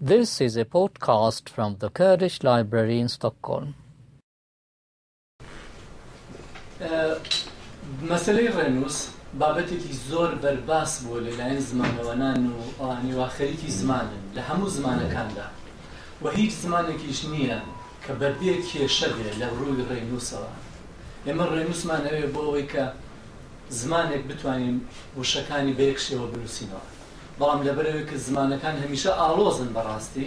This is a podcast from the Kurdish library in Stockholm. مەسەلەی ڕێنووس بابەتێکی زۆر بەرباس بووە لەلایەن زمانەوەنان و ئەوانی واخەریکی زمانن لە هەموو زمانەکاندا و هیچ زمانێکیش نییە کە بەبێ کێشە بێ لە ڕووی ڕێنووسەوە ئێمە ڕێنووسمانەوێ بۆ ئەوەی کە زمانێک بتوانین وشەکانی بە یەک شێوە بنووسینەوە بەڵام لەبەرئەوەی کە زمانەکان هەمیشە ئاڵۆزن بەڕاستی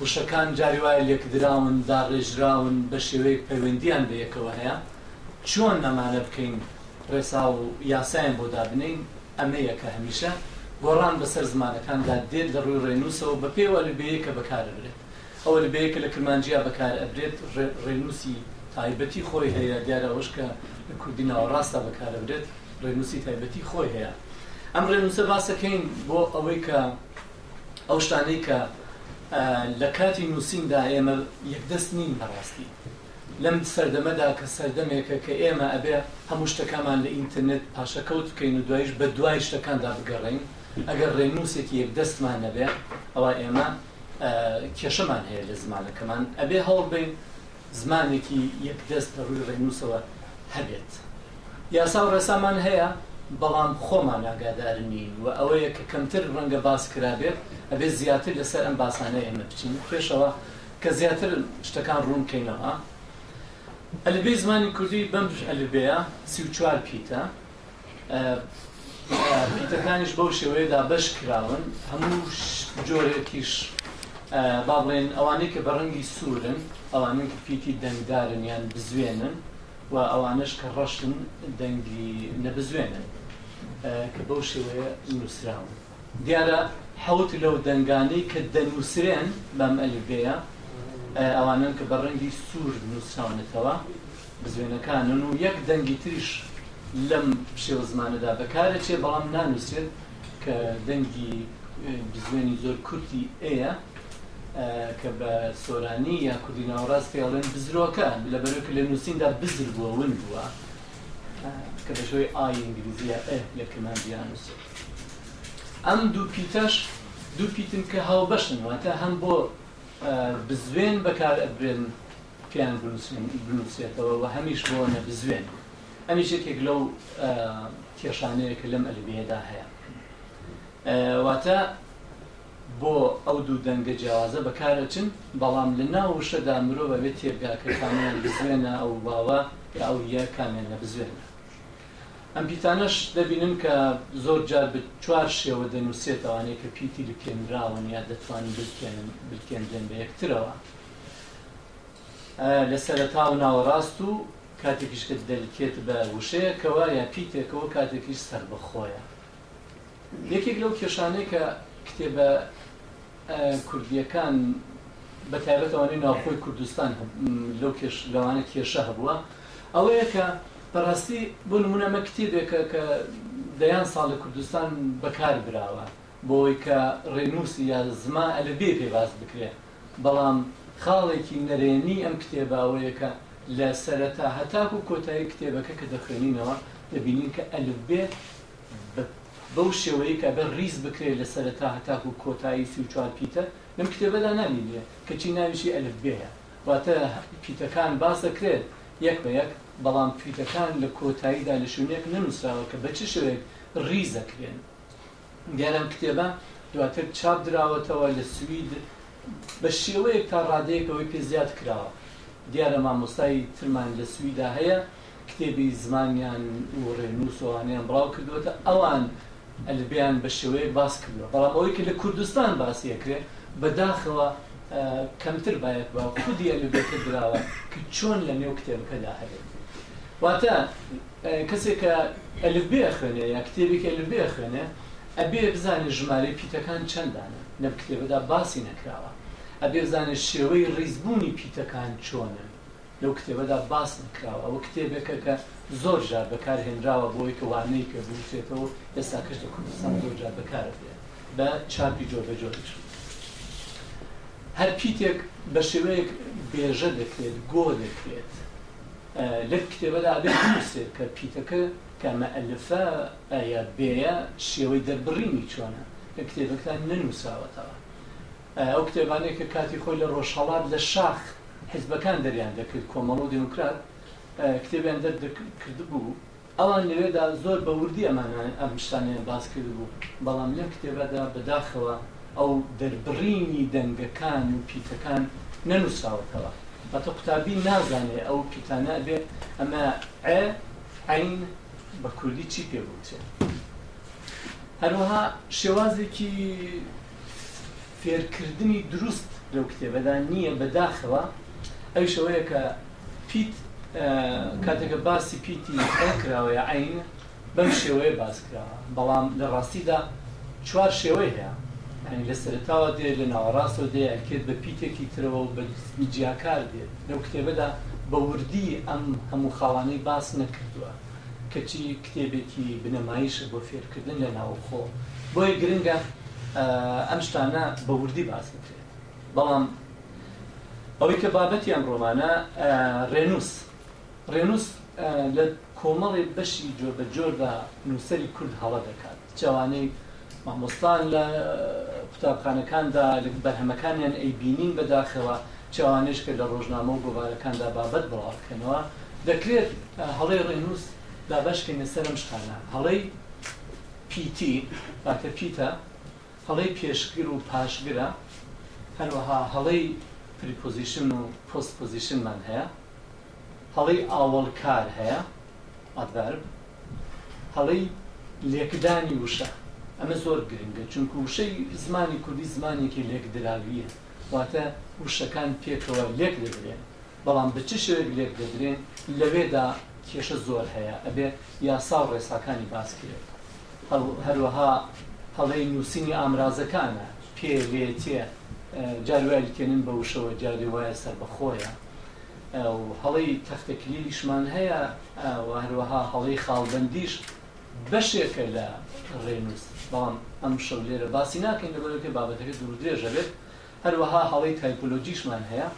وشەکان جاری وایە لێکدراون داڕێژراون بەشێوەیەک پەیوەندییان بەیەکەوە هەیە چۆن ئەمانە بکەین ڕێسا و یاسایان بۆ دابنێین ئەمەیە کە هەمیشە گۆڕان بەسەر زمانەکاندا دێت لە ڕووی ڕێنووسەوە بەپێی ئەو ئەلفبێیەی کە بەکارئەبرێت ئەو ئەلفبێیە کە لە کرمانجیا بەکارئەبرێت ڕێنووسی تایبەتی خۆی هەیە دیارە ئەوەش کە لە کوردی ناوەڕاستا بەکارئەبرێت ڕێنووسی تایبەتی خۆی هەیە ئەم ڕێنووسە باسەکەین بۆ ئەوەی کە ئەو شتانەی کە لە کاتی نووسیندا ئێمە یەکدەست نین بەڕاستی لەم سەردەمەدا کە سەردەمێکە کە ئێمە ئەبێ هەموو شتەکانمان لە ئینترنێت پاشەکەوت بکەین و دوایش بە دوای شتەکاندا بگەڕین ئەگەر ڕێنووسێکی یەک دەستمان نەبێ ئەوە ئێمە کێشەمان هەیە لە زمانەکەمان ئەبێ هەوڵ بین زمانێکی یەک دەست لە ڕووی ڕێنووسەوە هەبێت. یاسا و ڕێسامان هەیە، بەڵام خۆمان ئاگادار نین و ئەوەیە کە کەمتر ڕەنگە باس کرابێت، ئەبێت زیاتر لەسەر ئەم باسانە ئێمە بچین پێشەوە کە زیاتر شتەکان ڕوون کەینەوە. ئەلفبێی زمانی کوردی بەم ئەلفبێیە سی و چوار پیتە، پیتەکانیش بەو شێوەیە دابەش کراون، هەموو جۆرێکیش با بڵێین ئەوانەی کە بە ڕەنگی سوورن ئەوانەن کە پیتی دەنگدارن یان بزوێنن، و ئەوانەش کە ڕەشن دەنگی نەبزوێنن کە بەو شێوەیە نووسراون. دیارە حەوت لەو دەنگانەی کە دەنووسرێن بەم ئەلفبێیە ئەوانەن کە بە ڕەنگی سوور نووسراونەتەوە، بزوێنەکانن و یەک دەنگی تریش لەم پشێو زمانەدا بەکارەچێ بەڵام نانووسرێت کە دەنگی بزوێنی زۆر کورتی ئێ یە. کە بە سۆرانی یا کوردی ناوەڕاست پێ ئەڵێن بزرۆکە لە بەرەو کە لە نووسیندا بزر بووە ون بووە کە بە شوی ئای ئینگلیزیە ئە لە کرمانجییان نووسێت ئەم دوو پیتەش دوو پیتن کە هاوبەشن واتە هەم بۆ بزوێن بەکار ئەبرێن پێیان بنووسێتەوە و هەمیش بۆ نە بزوێن ئەمیش یەکێک لەو کێشانەیە کە لەم ئەلبێدا هەیە واتە بۆ ئەو دوو دەنگە جیاوازە بەکار ئەچن، بەڵام لە ناو وشەدا مرۆڤ ئەبێ تێبگا کە کامیان بزوێنە، ئەو واوە یا ئەو یە کامیان ئەبزوێنە. ئەم پیتانەش دەبینن کە زۆر جار بە چوار شێوە دەنووسرێت، ئەوانەی کە پیتی لکێنراون یا دەتوانن بلکێنن، بلکێندرێن بە یەکترەوە لە سەرەتا و ناوەڕاست و کاتێکیش کە دەلکێت بە وشەیەکەوە یا پیتێکەوە، کاتێکیش سەربەخۆیە. یەکێک لەو کێشانەی کە کتێبە کوردییەکان بە تایبەت ئەوانەی ناوخۆی کوردستان لەو کێش لەوانە کێشە هەبووە ئەوەیە کە بەڕاستی بۆ نمونە مە کتێبێکە کە دەیان ساڵ لە کوردستان بەکار براوە بۆی کە ڕێنووسی یا زما ئەلە بێ پێ باس بکرێ بەڵام خاڵێکی نەرێنی ئەم کتێباوەیەکە لە سەرەتا هەتاکو کۆتایی کتێبەکە کە دەخوێنینەوە دەبینین کە ئەلف بێ بەو شێوەیەی کە گەر ڕیز بکرێ لە سەرەتا هەتاکوو کۆتایی سی و چوار پیتە لەم کتێبەدا نابینرێ، کەچی ناویشی ئەلفبێیە، واتە پیتەکان باس دەکرێن یەک بە یەک، بەڵام پیتەکان لە کۆتاییدا لە شوێنێک نەنووسراوە کە بە چ شێوەیەک ڕیز دەکرێن. دیارە ئەم کتێبە دواتر چاپ دراوەتەوە لە سوید بە شێوەیەک تا ڕادەیەک ئەوەی پێ زیاد کراوە. دیارە مامۆستای ترمان لە سویدا هەیە. کتێبی زمانیان و ڕێنووس و ئەوانەیان بڵاو کردووەتە، ئەوان ئەلفبێیان بە شێوەیەک باس کردووە، بەڵام ئەوەی کە لە کوردستان باسی ئەکرێ بە داخەوە کەمتر بایەخ بە خودی ئەلفبێکە دراوە کە چۆن لە نێو کتێبەکەدا هەبێ. واتە کەسێک کە ئەلفبێ ئەخوێنێ یا کتێبێکی ئەلفبێ ئەخوێنێ ئەبێ بزانێ ژمارەی پیتەکان چەندانە، لەم کتێبەدا باسی نەکراوە، ئەبێ بزانێ شێوەی ڕیزبوونی پیتەکان چۆنن، لەو کتێبەدا باس نەکراوە، ئەوە کتێبێکە کە زۆر جار بەکار هێنراوە بۆ ئەوەی کە وانەی پێ بوترێتەوە و ئێستاکەش لە کوردستان زۆر جار بەکار دێت بە چاپی جۆربەجۆریش. هەر پیتێک بە شێوەیەک بێژە دەکرێت، گۆ دەکرێت. لەک کتێبەدا ئەبێت بنووسرێت کە پیتەکە کە مە ئەلفە ئە یا بێیە شێوەی دەربڕینی چۆنە، لە کتێبەکەدا نەنووسراوەتەوە. ئەو کتێبانەی کە کاتی خۆی لە ڕۆژهەڵات لە شاخ حیزبەکان دەریان دەکرد، کۆمەڵە و دێموکرات، کتێبیان دەردەکردبوو، ئەوان لەوێدا زۆر بە وردی ئەم شتانەیان باس کردبوو، بەڵام لەم کتێبەدا بە داخەوە ئەو دەربڕینی دەنگەکان و پیتەکان نەنووسراوەتەوە، واتە قوتابی نازانێ ئەو پیتانە ئەبێ ئەمە عە، عەین بە کوردی چی پێ بوترێ؟ هەروەها شێوازێکی فێرکردنی دروست لەو کتێبەدا نییە بەداخەوە ئەوش ئەوەیە کە پیت کاتێکە باسی پیتی کراوەیە عین بەم شێوەیە باس کراوە بەڵام لە ڕاستیدا چوار شێوەی هەیە ینی لە سەرتاوە دێ لە ناوەڕاستەوە دێ ئەلکێت بە پیتێکی ترەوە و بە جیاکار دێت لەو کتێبەدا بە وردی ئەم هەموو خاڵانەی باس نەکردووە کەچی کتێبێکی بنەماییشە بۆ فێرکردن لە ناوەخۆ، بۆیە گرنگە ئەم شتانە بە وردی باس بکرێت. بەڵام ئەوەی کە بابەتی ئەم ڕۆمانە، ڕێنووس. ڕێنووس لە کۆمەڵێ بەشی جۆربەجۆردا نووسەری کورد هەڵە دەکات. جوانەی مامۆستان لە قوتابخانەکاندا بەرهەمەکانیان ئەیبینین بەداخەوە، جوانەیش کە لە ڕۆژنامە و گۆڤارەکاندا بابەت بڵاوئەکەنەوە، دەکرێت هەڵەی ڕێنووس دابەشکەینە سەر ئەم شتانە، هەڵەی پیتی واتە پیتە، هەڵەی پێشگر و پاشگرە، هەروەها هەڵەی پریپۆزیشن و پۆست پۆزیشنمان هەیە. هەڵەی ئاوەڵکار هەیە، Adverb، هەڵەی لێکدانی وشە، ئەمە زۆر گرنگە چونکوو وشەی زمانی کوردی زمانێکی لێکدراوییە واتە وشەکان پێکەوە لێک دەدرێن بەڵام بە چ شێوەیەک لێک دەدرێن لەوێدا کێشە زۆر هەیە ئەبێ یاسا و ڕێساکانی باس کرێت هەروەها هەڵەی نووسینی ئامرازەکانە، پێ، لێ، تێ، جار وایلکێنن بە وشەوە جارێ وایە سەربەخۆیە. و هەڵەی تەختە کلیلیشمان هەیە و هەروەها هەڵەی خاڵبەندیش بەشێکە لە ڕێنووس، بەڵام ئەمشەو لێرە باسی ناکەین لەبەرئەوەی بابەتەکە دوورودرێژ ئەبێت، هەروەها هەڵەی تایپۆلۆجیشمان هەیە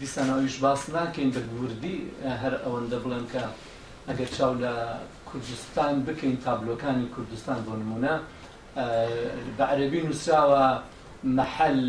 دیسان ئەویش باس ناکەین بە وردی هەر ئەوەندە بڵێم کە ئەگەر چاو لە کوردستان بکەین تابلۆکانی کوردستان بۆ نموونە بە عەرەبی نووسراوە محل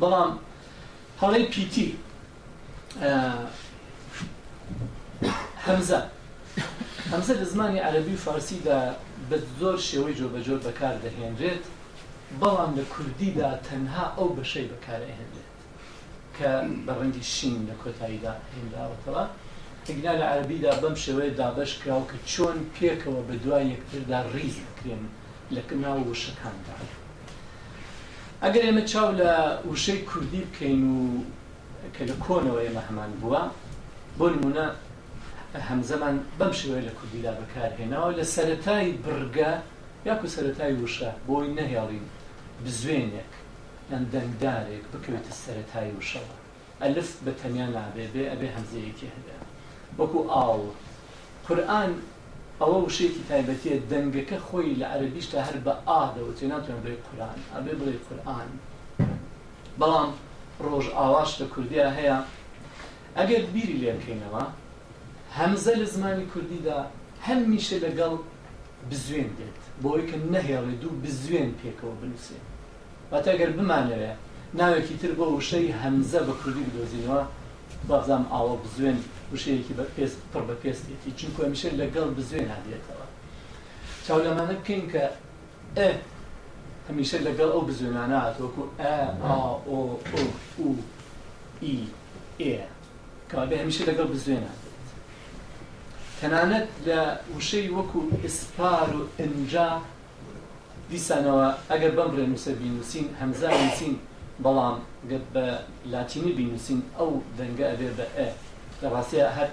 بەڵام هەڵەی پیتی هەمزە هەمزە لە زمانی عەرەبی و فارسیدا بە زۆر شێوەی جۆربەجۆر بەکار دەهێنرێت بەڵام لە کوردیدا تەنها ئەو بەشەی بەکار ئەهێنرێت کە بە ڕەنگی شین لە کۆتاییدا هێنراوەتەوە ئیگنا لە عەرەبیدا بەم شێوەیە دابەش کراوە کە چۆن پێکەوە بە دوای یەکتردا ڕیز بکرێن لە ناو وشەکاندا ئەگەر ئێمە چاو لە وشەی کوردی بکەین و کە لە کۆنەوە ئێمە هەمان بووە بۆ نمونە هەمزەمان بەم شێوەیە لە کوردیدا بەکارهێناوە لە سەتای بڕگە یاکو سەتای وشە بۆی نەهێڵین بزوێنێک یان دەنگدارێک بکەوێتە سەتای وشەوە ئەلف بە تەنیا نابێ بێ ئەبێ هەمزەیەکی هەبێ وەکو ئاو قورئان ئەوە وشەیەکی تایبەتیە دەنگەکە خۆی لە عەرەبیشدا هەر بە ئا دەوترێ ناتوانێ بڵێی قوران ئەبێ بڵێی قورئان بەڵام ڕۆژئاواش لە کوردیا هەیە ئەگەر بیری لێ بکەینەوە هەمزە لە زمانی کوردیدا هەمیشە لەگەڵ بزوێن دێت بۆ ئەوەی کە نەهێڵێ دوو بزوێن پێکەوە بنووسێ واتە گەر بمانەوێ ناوێکی تر بۆ وشەی هەمزە بە کوردی بدۆزینەوە وابزانم ئاوە بزوێن وشەیەکی بە پێست پڕ بە پێستێتی چونکو هەمیشە لە گەڵ بزوێنا دێتەوە چاو لەمانە بکەین کە ئە هەمیشە لە گەڵ ئەو بزوێنانە هاتووەکو ئە ئا ئۆ ئۆ ئو ئی ئێ کەوابێ هەمیشە لەگەڵ بزوێنا دێت تەنانەت لە وشەی وەکو ئیسپار و ئنجا دیسانەوە ئەگەر بەم ڕێنووسە بینووسین هەمزە ئەنووسین بەڵام گەر بە لاتینی بینووسین ئەو دەنگە ئەبێ بە ئە لە ڕاستیا هەر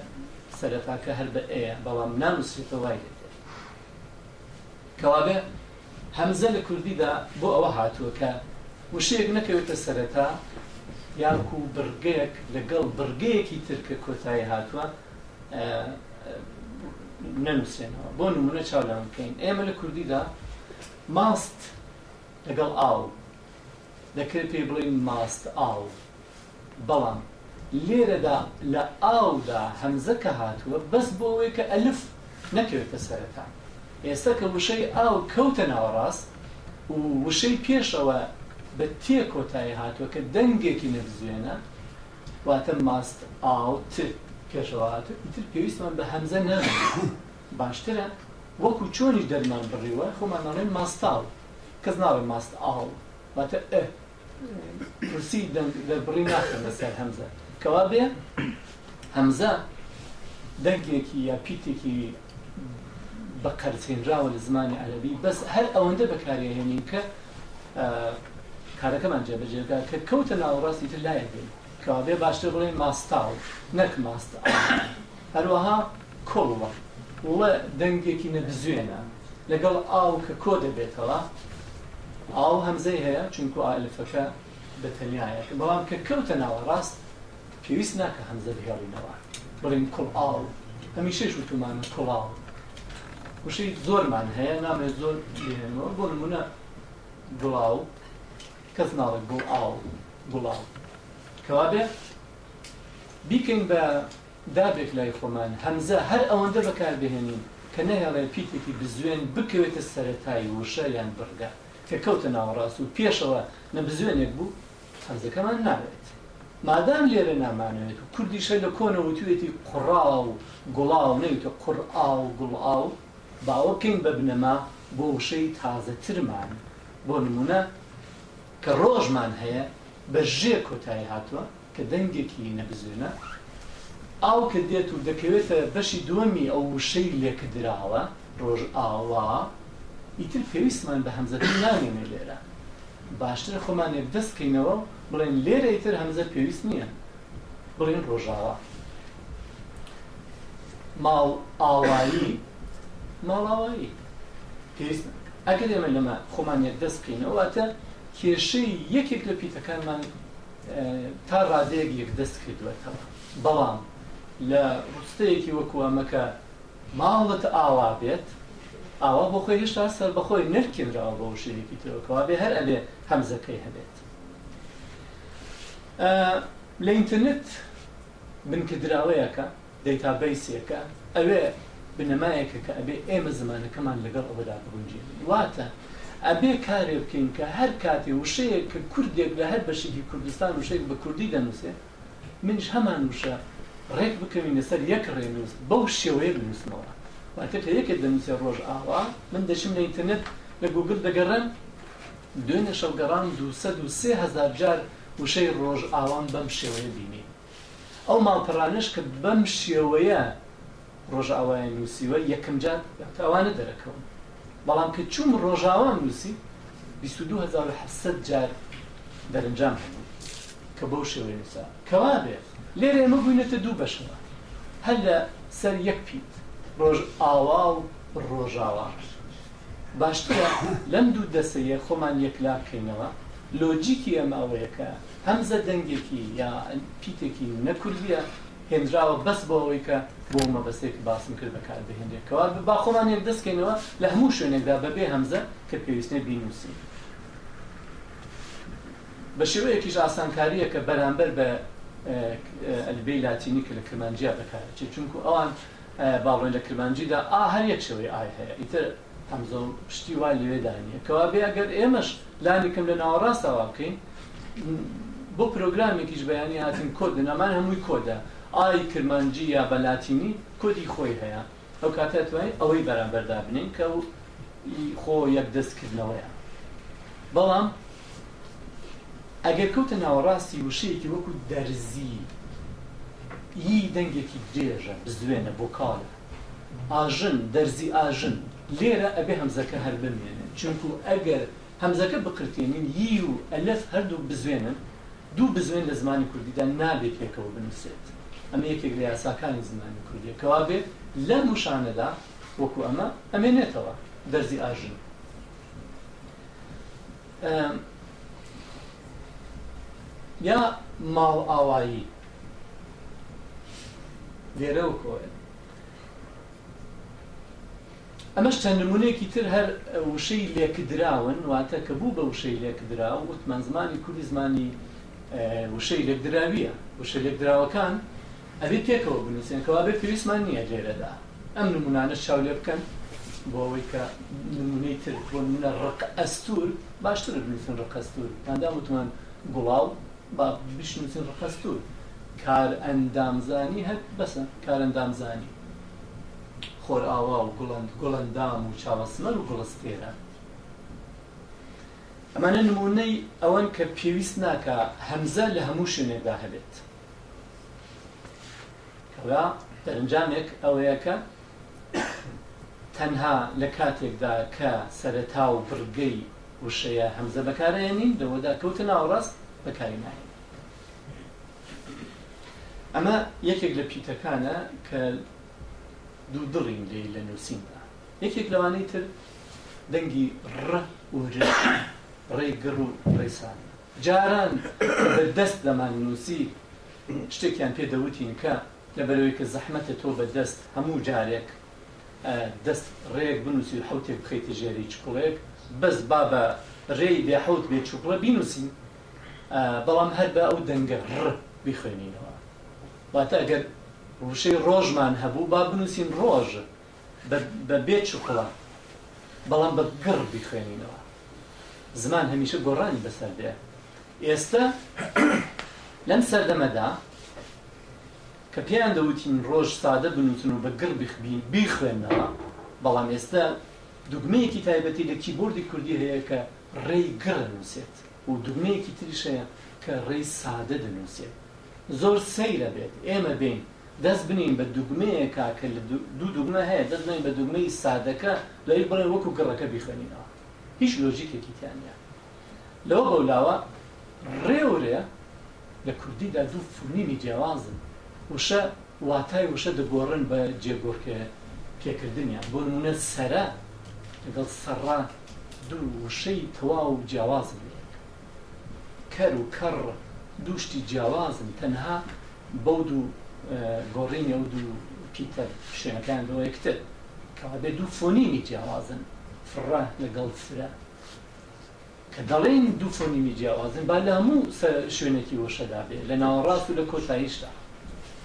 سەرەتاکە هەر بە ئەیە بەڵام نانووسرێتەوە وای لێ دێت کەوابێ هەمزە لە کوردیدا بۆ ئەوە هاتووە کە وشەیەک نەکەوێتە سەرەتا یانکو بڕگەیەک لەگەڵ بڕگەیەکی تر کە کۆتایی هاتووە نەنووسێنەوە بۆ نمونە چاولان بکەین ئێمە لە کوردیدا ماست لەگەڵ ئاو دەکرێت پێی بڵین ماست ئاو بەڵام لێرەدا لە ئاودا هەمزە کە هاتووە بەس بۆ ئەوەی کە ئەلف نەکەوێتە سەرەتا ئێستا کە وشەی ئاو کەوتە ناوەڕاست و وشەی پێشەوە بە تێ کۆتایی هاتووە کە دەنگێکی نەبزوێنە واتە ماست ئاو تر پێشەوە هاتوو ئیتر پێویستمان بە هەمزە نامێنێت باشترە وەکو چۆنیش دەرمان بڕیوە خۆمان ئەڵێن ماستاو کەس ناڵێ ماست ئاو واتە ئه کورسی دەنگ دەربڕین ناخەن لەسەر هەمزە کەوابێ هەمزە دەنگێکی یا پیتێکی بە قەرز هێنراوە لە زمانی عەرەبی بەس هەر ئەوەندە بەکاری ئەهێنین کە کارەکەمان جێبەجێ بکات کە کەوتە ناوەڕاست ئیتر لایەک بێت کەوابێ باشتر بڵێین ماستاو نەک ماست هەروەها کوڵڵە وڵە دەنگێکی نەبزوێنە لەگەڵ ئاو کە کۆ دەبێتەوە ئاو هەمزەی هەیە چونکو ئالفەکە بە تەنیایە بەڵام کە کەوتە ناوەڕاست پێویست ناکا هەمزە بهێڵینەوە بڵێین کوڵاو هەمیشەش وتومانە کوڵاو وشەی زۆرمان هەیە نامێت زۆر لێنەوە بۆ نمونە گوڵاو کەس ناڵێت بۆ ئاو گوڵاو کەوابێ بیکەین بە دابێک لای خۆمان هەمزە هەر ئەوەندە بەکاربهێنین کە نەهێڵێ پیتێکی بزوێن بکەوێتە سەرەتای وشە یان بڕگە کە کەوتە ناوەڕاست و پێشەوە نە بزوێنێک بوو تەنزەکەمان ناوێت مادام لێرە نامانەوێت و کوردیشە لە کۆنە وتوێتی قوڕاو و گوڵاو نەیوتە قوڕئاو و گوڵئاو باوە بکەین بە بنەما بۆ وشەی تازەترمان بۆ نموونە کە ڕۆژمان هەیە بە ژێ کۆتایی هاتووە کە دەنگێکی نەبزوێنە ئاو کە دێت و دەکەوێتە بەشی دووەمی ئەو وشەی لێکدراوە ڕۆژئاوا ئیتر پێویستمان بە هەمزەتر نامێنێ لێرە باشترە خۆمان یەکدەست بکەینەوە و بڵێین لێرە ئیتر هەمزە پێویست نییە، بڵێین ڕۆژاوا. ماڵئاوایی، ماڵاوایی پێویست ناکات. ئەگەر ئێمە لەمە خۆمان یەکدەست بکەینەوە، واتە کێشەی یەکێک لە پیتەکانمان تا ڕادەیەک یەکدەست کردووەتەوە. بەڵام لە ڕستەیەکی وەکوو ئەمە کە. ماڵت ئاوا بێت ئاوا بۆ خۆی هێشتا سەربەخۆی نەرکێنراوە بە وشەیەکی ترەوە کەوابێ هەر ئەبێ هەمزەکەی هەبێت لە ئینتەرنێت بنکدراوەیەکە دەیتا بەیسێکە ئەوێ بنەمایەکە کە ئەبێ ئێمە زمانەکەمان لەگەڵ ئەوەدا بگونجێنین واتە ئەبێ کارێ بکەین کە هەر کاتێ وشەیەک کە کوردێک لە هەر بەشێکی کوردستان وشەیەک بە کوردی دەنووسێ منیش هەمان وشە ڕێک بکەوینە سەر یەک ڕێنووس بەو شێوەیە بنووسمەوە واتە کە یەکێک دەنووسێ ڕۆژئاوا من دەچم لە ئینتەرنێت لە گووگل دەگەڕێم دوێنێ شەو گەڕام دوو سەد و سێ هەزار جار وشەی ڕۆژئاوام بەم شێوەیە بینی ئەو ماڵپەڕانەش کە بەم شێوەیە ڕۆژئاوایان نووسیوە یەکەم جار ئەوانە دەرەکەون بەڵام کە چووم ڕۆژاوام نووسی 22700 جار دەرەنجام هەبوو کە بەو شێوەی نووسا کەوا بێ لێرە ئێمە بووینەتە دوو بەشەوە هەر لە سەر یەک پیت ڕۆژ ئاوا و ڕۆژاوا باشترە لەم دوو دەسەیە خۆمان یەکلا بکەینەوە لۆجیکی ئەمە ئەوەیە کە هەمزە دەنگێکی یا پیتێکی نەکوردیە هێنراوە بەس بۆ ئەوەی کە بۆ مەبەستێک باسم کرد بەکار بهێنرێت کەوا با خۆمان یەک دەست کەینەوە لە هەموو شوێنێکدا بەبێ هەمزە کە پێویست نیە بینوسین بە شێوەیەکیش ئاسانکاریەکە بەرامبەر بە ئەلفبێی لاتینی کە لە کرمانجیا بەکار ئەچێت چونکو ئەوان باڵۆی لە کرمانجیدا ئا هەر یەک شێوەی ئای هەیە ئیتر هەمزە و شتی وا لەوێدا نییە کەوابێ ئەگەر ئێمەش لانی کەم لە ناوەڕاستە وا بکەین بۆ پرۆگرامێکیش بەیانی هاتین کۆد دەنامان هەمووی کۆدە ئای کرمانجی یا بە لاتینی کۆدی خۆی هەیە ئەو کاتە توانین ئەوەی بەرامبەردا بنین کە و خۆ یەک دەستکردنەوەیە بەڵام ئەگەر کەوتە ناوەڕاستی وشەیەکی وەکو دەرزی ی دەنگێکی درێژە بزوێنە بۆ کاڵە ئاژن، دەرزی ئاژن، لێرە ئەبێ هەمزەکە هەر بمێنێ، چونکوو ئەگەر هەمزەکە بقرتێنین، ی و ئەلەف هەردووک بزوێنن، دوو بزوێن لە زمانی کوردیدا نابێ پێکەوە بنووسێت. ئەمە یەکێک لە یاساکانی زمانی کوردییە. کەوابێ لەم وشانەدا وەکوو ئەمە ئەمێنێتەوە، دەرزی ئاژن. یا ماڵئاوایی. لێرەوە کۆیە ئەمەش چەند نمونێکی تر هەر وشەی لێکدراون واتە کە بوو بە وشەی لێکدرا و وتمان زمانی کوردی زمانی وشەی لێکدراویە وشە لێکدراوەکان ئەبێ پێکەوە بنووسێن کەوا بێ پێویستمان نییە لێرەدا ئەم نمونانە چاو لێ بکەن بۆ ئەوەی کە نمونەی تر بۆ نمونە ڕق ئەستور باشتر بنووسن ڕق ئەستور مادام وتمان گوڵاو با بشنوسین ڕقە ستور. کارئەندام زانی هەر بەسە کارەندام زانی خۆرئاوا و گوڵەند گوڵەندام و چاوەسمەر و گوڵستێرە ئەمانە نمونەی ئەوەن کە پێویست ناکا هەمزە لە هەموو شوێنێکدا هەبێت کەوا دەرنجامێک ئەوەیە کە تەنها لە کاتێکدا کە سەرەتا و بڕگەی وشەیە هەمزە بەکارئەهێنین، لەوەدا کەوتە ناوەڕاست بەکاری ناهێنین. ئەمە یەکێک لە پیتەکانە کە دوودڵین لێی لە نووسیندا. یەکێک لەوانەی تر دەنگی ڕ و ر، ڕێی گڕ و ڕێی سان. جاران بە دەست دەماننووسی، شتێکیان پێ دەوتین کە. لەبەرئەوەی کە زەحمەتە تۆ بە دەست هەموو جارێک دەست رێیەک بنووسی و حەوتێک بخەیتە ژێری چکڵێک بەس با بە رێی بێ حەوت بێ چوکڵە بینووسین بەڵام هەر بە ئەو دەنگە ڕ بیخوێنینەوە واتە ئەگەر وشەی ڕۆژمان هەبوو با بنووسین ڕۆژ بە بێ چوکڵە بەڵام بە گڕ بیخوێنینەوە زمان هەمیشە گۆڕانی بەسەر دێ ئێستا لەم سەردەمەدا کە پێیان دەوتین ڕۆژ سادە بنووسن و بە گڕ بخبین بیخوێننەوە، بەڵام ئێستا دوگمەیەکی تایبەتی لە کیبۆردی کوردی هەیە کە ڕێی گڕ ئەنووسێت و دوگمەیەکی تریش هەیە کە ڕێی سادە دەنووسێت. زۆر سەیر ئەبێت ئێمە بێین دەست بنێین بە دوگمەیەکا کە لە دوو دوگمە هەیە دەست بنێین بە دوگمەی سادەکە دوایی بڵێین وەکو گڕەکە بیخوێنینەوە. هیچ لۆژیکێکی تیا نییە. لەوە بەولاوە ڕێ و رێ لە کوردیدا دوو فونیمی جیاوازن، وشە واتای وشە دەگۆڕن بە جێگۆڕکێ پێکردنیان، بۆ نموونە سەرە لەگەڵ سەڕە دوو وشەی تەواو جیاوازن لە یەک. کەر و کەڕ دوو شتی جیاوازن، تەنها بەو دوو گۆڕینی ئەو دوو پیتە شوێنەکەیان بۆ یەکتر، کەوابێ دوو فونیمی جیاوازن، فڕە لەگەڵ فرە. کە دەڵێین دوو فۆنیمی جیاوازن با لە هەموو شوێنێکی وشەدا بێت لە ناوەڕاست و لە کۆتاییشدا.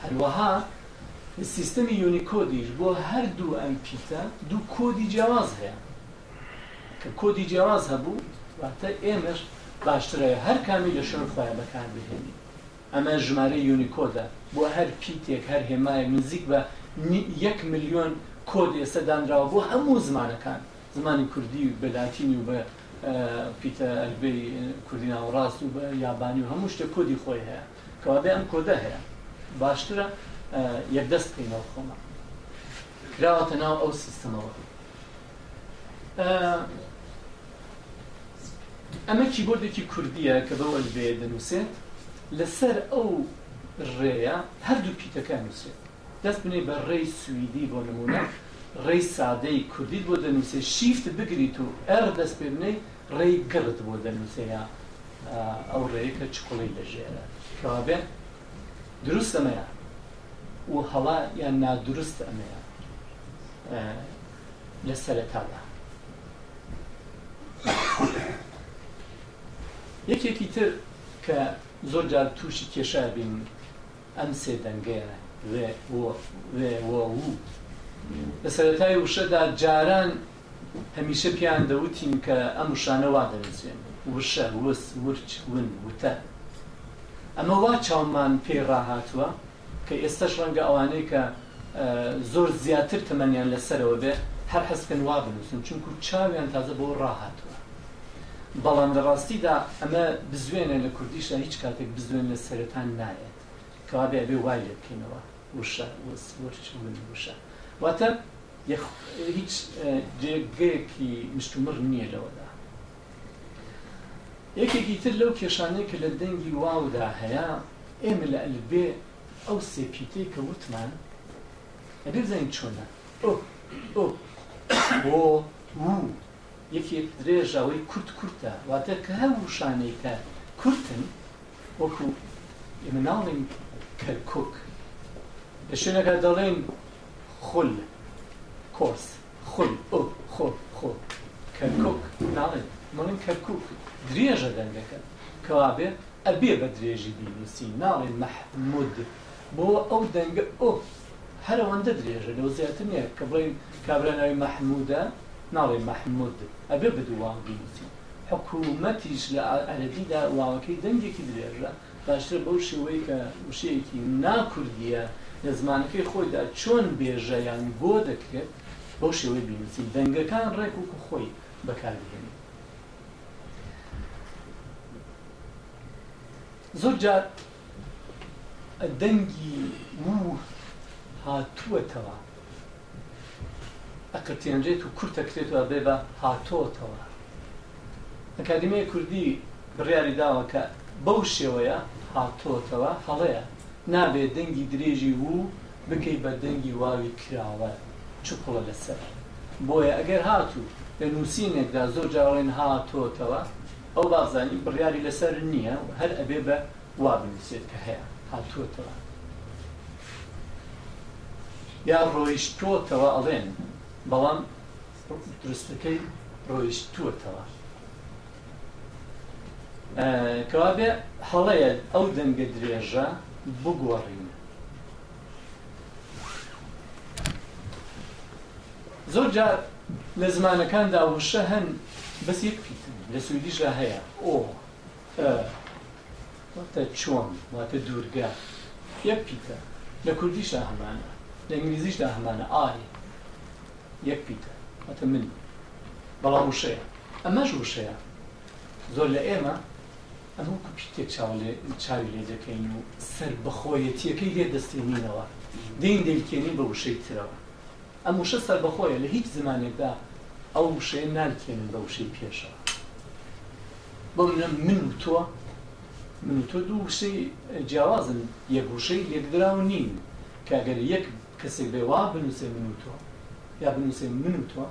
هەروەها سیستەمی یونیکۆدیش بۆ هەردوو ئەم پیتە دوو کۆدی جیاواز هەیە. کە کۆدی جیاواز هەبوو واتە ئێمەش باشترە هەر کامی لە شوێن خۆیان بەکار بهێنین. ئەمە ژمارەی یونیکۆدە بۆ هەر پیتێک هەر هێمایەک نزیک بە یەک ملیۆن کۆد ئێستا دانراوە بۆ هەموو زمانەکان. زمانی کوردی بە لاتینی و بە پیتە ئەلبێی کوردی ناوەڕاست و بە یابانی و هەموو شتێک کۆدی خۆی هەیە کەوابێ ئەم کۆدە هەیە باشترە یەکدەست بکەینەوە خۆمان کراوەتە ناو ئەو سیستمەوە ئەمە کیبۆردێکی کوردیە کە بەو ئەلبێ دەنووسێت لەسەر ئەو ڕێیە هەردوو پیتەکە نووسێت دەست بنێی بە ڕێی سویدی بۆ نموونە ڕێی سادەی کوردیت بۆ دەنووسێ شیفت بگریت و ئێڕ دەست پێ بنێی ڕێی گڕت بۆ دەنووسێ یا ئەو ڕێیە کە چکڵەی لە ژێرە کەوا بێ دروست ئەمەیە و هەڵە یان نادروست ئەمەیە لە سەرەتادا یەکێکی تر کە زۆر جار تووشی کێشە بین ئەم سێ دەنگەیە، ر، و، ر، و، و، لە سەرەتای وشەدا جاران هەمیشە پێیان دەوتین کە ئەم وشانە وا دەنووسرێن، وشە، وس، ورچ، ون، وتە. ئەمە وا چاومان پێی ڕاهاتووە کە ئێستەش ڕەنگە ئەوانەی کە. زۆر زیاتر تەمەنیان لەسەرەوە بێ هەر حەزکەن وا بنووسن چونکوو چاویان تازە بەوە ڕاهاتووە بەڵام لە ڕاستیدا ئەمە بزوێنە لە کوردیشدا هیچ کاتێک بزوێن لە سەرەتا نایەت کەوابێ ئەبێ وای لێ بکەینەوە وشە وس ورچ ون وشە واتە یخ هیچ جێگەیەکی مشتومڕ نییە لەوەدا یەکێکی تر لەو کێشانەیە کە لە دەنگی واودا هەیە ئێمە لە ئەلفبێ ئەو سێ پیتەی کە وتمان ئەبێ بزانین چۆنە ئۆ ئۆ وۆ وو یەکێک درێژە ئەوەی کورت کورتە واتە کە هەر وشانەی کە کورتن وەکو ئێمە ناڵێین کەرکوک لە شوێنەکە دەڵێن خول کۆرس خۆی ئۆ خۆ خۆ کەرکوک ناڵێن مەڵێن کەرکوک درێژە دەنگەکە کەوابێ ئەبێ بە درێژی بینوسی ناڵێن مەح مود بۆ ئەو دەنگە ئۆ هەرەوەندە درێژە لەوە زیاتر نیە کە بڵێن کابرا ناوی مەح مودە ناڵێن مەح مود ئەبێ بە دوو واو بینوسین حکو مەتیش لە عە عەرەبیدا واوەکەی دەنگێکی درێژە باشترە بەو شێوەی کە وشەیەکی نا کوردییە لە زمانەکەی خۆیدا چۆن بێژە یان گۆ دەکرێت بەو شێوەی بینووسین دەنگەکان ڕێک وەکو خۆی بەکاربهێنین. زۆر جار دەنگی و هاتووەتەوە. ئەقرتێنرێت و کورت ئەکرێت و ئەبێ بە هاتۆتەوە. ئەکادیمیای کوردی بڕیاری داوە کە بەو شێوەیە هاتۆتەوە هەڵەیە، نابێ دەنگی درێژی و بکەی بە دەنگی واوی کراوە، چکوڵە لەسەر. بۆیە ئەگەر هاتوو لە نووسینێکدا زۆر جار ئەڵێن هاتۆتەوە، ئەوە بابزانین بڕیاری لەسەر نییە و هەر ئەبێ بە وا بنووسێت کە هەیە هاتووەتەوە یا ڕۆیشتۆتەوە ئەڵێن بەڵام دروستەکەی ڕۆیشتووەتەوە کەوابێ هەڵەیە ئەو دەنگە درێژە بگۆڕین زۆر جار لە زمانەکاندا وشە هەن بەس یەک پیتن لە سویدیشدا هەیە ئۆ ە واتە چۆن واتە دوورگە یەک پیتە لە کوردیشدا هەمانە لە ئینگلیزیشدا هەمانە I یەک پیتە واتە من بەڵام وشەیە ئەمەش وشەیە زۆر لە ئێمە ئەم وەکو پیتێک چاو لێ چاوی لێ دەکەین و سەربەخۆیەتیەکەی لێ دەستێنینەوە دێین دەیلکێنین بە وشەی ترەوە ئەم وشە سەربەخۆیە لە هیچ زمانێکدا ئەو وشەیە نالکێنن بە وشەی پێشەوە بۆ منە من و تۆ من و تۆ دوو وشەی جیاوازن یەک وشەی لێکدراو نین کە ئەگەر یەک کەسێک بێ وا بنووسێ من و تۆ یا بنووسێ من و تۆ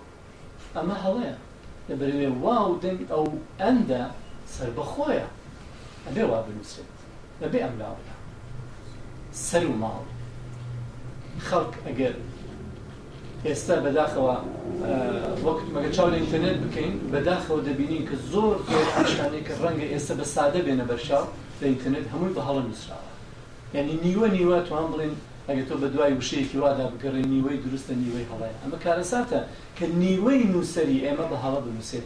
ئەمە هەڵەیە لە بەرێ واو دەنگ ئەو ئەندە سەربەخۆیە ئەبێ وا بنووسێت. بەبێ ئەم لاوەدا سەر و ماڵ خەڵک ئەگەر ئێستا بەداخەوە وەک مەگە چاو لە ئینتەرنێت بکەین بەداخەوە دەبینین کە زۆر زۆر شتانێک کە ڕەنگە ئێستا بە سادە بێنە بەرشاو لە ئینتەرنێت هەمووی بە هەڵە نووسراوە یعنی نیوە نیوە توان بڵێن ئەگە تۆ بە دوای وشەیەکی وادا بگەڕێ نیوەی دروستە نیوەی هەڵەیە ئەمە کارەساتە کە نیوەی نووسری ئێمە بە هەڵە بنووسێت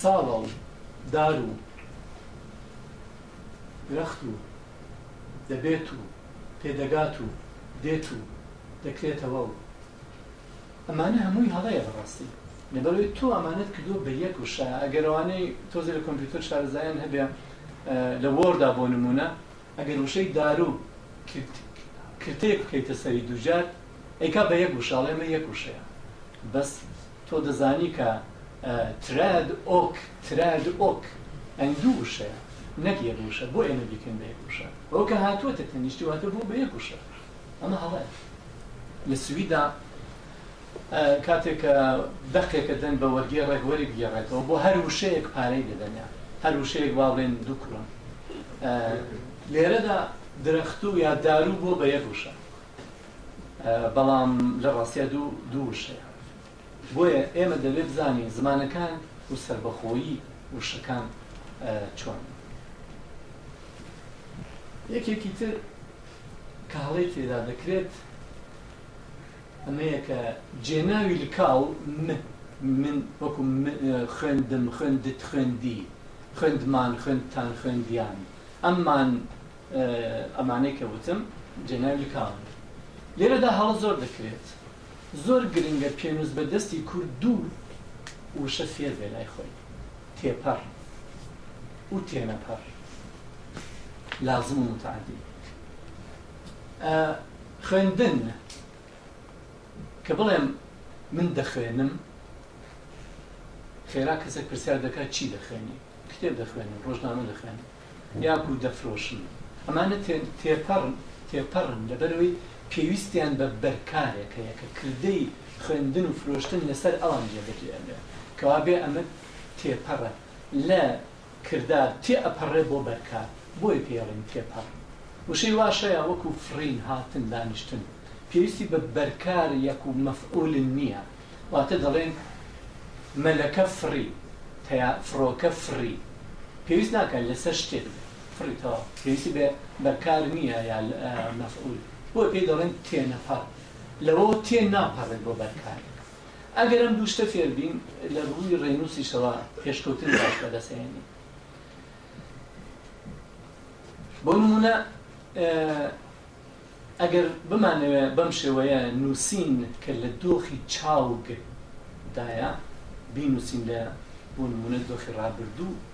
ساڵە و دار و درەخت و دەبێت و پێدەگات و دێت و دەکرێتەوە و ئەمانە هەمووی هەڵەیە بەڕاستی لەبەرەوەی تۆ ئەمانەت کردو بە یەک وشە ئەگەرەوانەی تۆزی لە کۆمپیوتەر شارەزایان هەبێ لە وۆردا بۆ نمونە ئەگەر وشەی دارو کرتەیەک بکەیتە سەری دووجار ئەیکا بە یەک وشە ئەڵێ ئەمە یەک وشەیە بەس تۆ دەزانی کە تراد ئۆک تراد ئۆک ئەنی دوو وشەیە نەک یەک وشە بۆ ئێمە بیکەین بە یەک وشە ئەو کە هاتووەتە تەنیشتی واتە بوو بە یەک وشە ئەمە هەڵەیە لە سویدا کاتێک کە دەقێک ئەدەن بە وەرگێڕ ڕێکوەری بگێڕێتەوە بۆ هەر وشەیەک پارەی دەدەن یان هەر وشەیەک وا بڵێن دوو کرۆن لێرەدا درەخت و یا دارو بۆ بە یەک وشە بەڵام لە ڕاستیا دوو دوو وشەیە بۆیە ئێمە دەبێ بزانین زمانەکان و سربەخۆیی وشەکان چۆن یەکێکی تر کاڵی تێدا دەکرێت ئەمەیە کە جێناوی لکاو م من وەکو م خوێندم خوێندت خوێندی خوێندمان خوێندتان خوێندیان ئەممان ئەمانەی کە وتم جێناوی لکاون لێرەدا هەڵە زۆر دەکرێت زۆر گرنگە پێنووس بە دەستی کورد دوو وشە فێر بێ لای خۆی تێپەڕ و تێنەپەڕ لازم و متعدی خوێندن، کە بڵێم من دەخوێنم، خێرا کەسێک پرسیار دەکات چی دەخوێنی؟ کتێب دەخوێنم، ڕۆژنامە دەخوێنم، یاکوو دەفرۆشم. ئەمانە تێپەڕن، تێپەڕن لەبەرئەوەی پێویستیان بە بەرکارێک هەیە کە کردەی خوێندن و فرۆشتن لەسەر ئەوان جێبەجێ ئەبێت. کەوابێ ئەمە تێپەڕە لە کردار تێئەپەڕێ بۆ بەرکار بۆیە پێیەڵێین تێپەڕ. وشەی واشەیە وەکو فڕین، هاتن، دانیشتن. پێویستی بە بەرکار ێک و مەفعول نییە. واتە دەڵێن، مەلەکە فڕی، تەیا، فڕۆکە فڕی. پێویست ناکا لەسەر شتێک بێ. فڕی تەواو. پێویستی بە بەرکار نییە یا مەفعول. بۆیە پێی دەڵێن تێنەپەڕ. لەوەوە تێ ناپەڕێت بۆ بەرکارێک. ئەگەر ئەم دوو شتە فێر بین، لە ڕووی ڕێنووسیشەوە پێشکەوتنی باش بەدەست ئەهێنین. بۆ نموونە ئەگەر بمانەوێ بەم شێوەیە نووسین کە لە دۆخی چاوگ دایە بینووسین لە بۆ نموونە دۆخی ڕابردوو،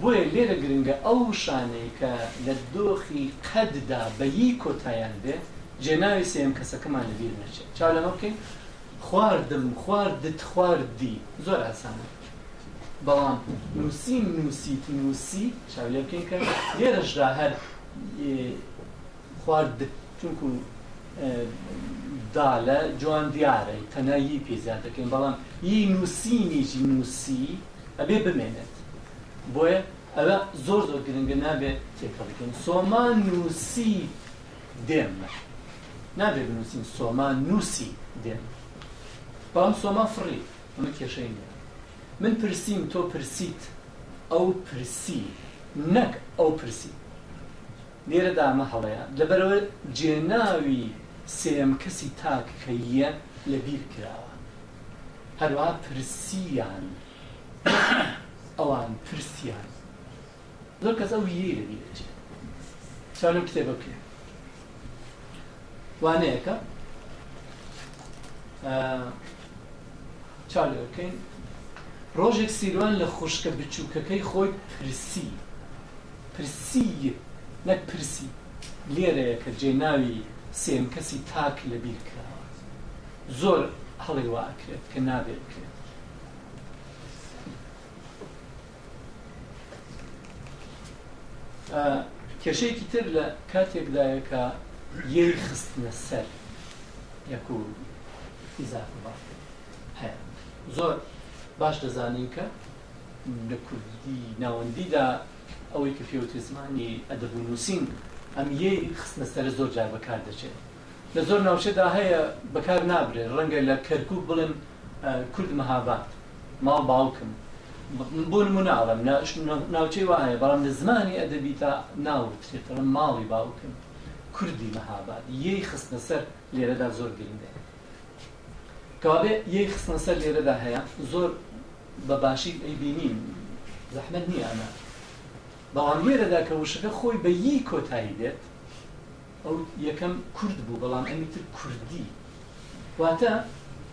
بۆیە لێرە گرنگە ئەو وشانەی کە لە دۆخی قەد دا بە ی کۆتاییان بێت، جێناوی سێیەم کەسەکەمان لە بیر نەچێت. چاو لەمە بکەین، خواردم، خواردت، خواردی. زۆر ئاسانە. بەڵام نووسین، نووسیت، نووسی، چاو لێ بکەین کە لێرەش دا هەر خوارد چونکو دالە جوان دیارە تەنها ی پێ زیاد دەکەین بەڵام ی نوسینیش نوسی ئەبێ بمێنێت بۆیە ئەوە زۆر زۆر گرنگە نابێ تێکەڵیکەین سۆما نوسی دێمە نابێ بنووسین سۆما نوسی دێم بەڵام سۆما فڕی ئەمە کێشەی نیە من پرسیم تۆ پرسیت ئەو پرسی نەک ئەو پرسی لێرەدا ئەمە هەڵەیە، لەبەرئەوە جێناوی سێیەم کەسی تاک کە یە لە بیر کراوە. هەروەها پرسیان، نەک ئەوان پرسیان. زۆر کەس ئەو یەی لە بیر ئەچێ. چاو لەم کتێبە بکەن. وانەیەکە. چا لێ بکەین؟ ڕۆژێک سیروان لە خوشکە بچووکەکەی خۆی پرسی، پرسی نەک پرسی، لێرەیە کە جێ ناوی سێیەم کەسی تاک لە بیر کراوە. زۆر هەڵەی وا ئەکرێت کە نابێ بکرێت. کێشەیەکی تر لە کاتێکدایە کە یەی خستنە سەر یەک و ئیزاف و بەڕز هەیە زۆر باش دەزانین کە لە کوردی ناوەندیدا ئەوەی کە پێوتری زمانی ئەدەب و نووسین ئەم یەی خستنە سەرە زۆر جار بەکار دەچێت لە زۆر ناوچەدا هەیە بەکار نابرێت ڕەنگە لە کەرکوک بڵێن کورد مەهاباد ماڵ باوکم بۆ نمونە ئاڵم ناوچەی وا هەیە بەڵام لە زمانی ئەدەبی تا ناوترێت ئەڵم ماڵی باوکم کوردی مەهاباد یەی خستنە سەر لێرەدا زۆر گرنگە کەوابێ یەی خستنە سەر لێرەدا هەیە زۆر بە باشی ئەی بینین زەحمەت نییە ئەمە بەڵام لێرەدا کە وشەکە خۆی بە یی کۆتایی دێت ئەو یەکەم کورد بوو بەڵام ئەمی تر کوردی واتە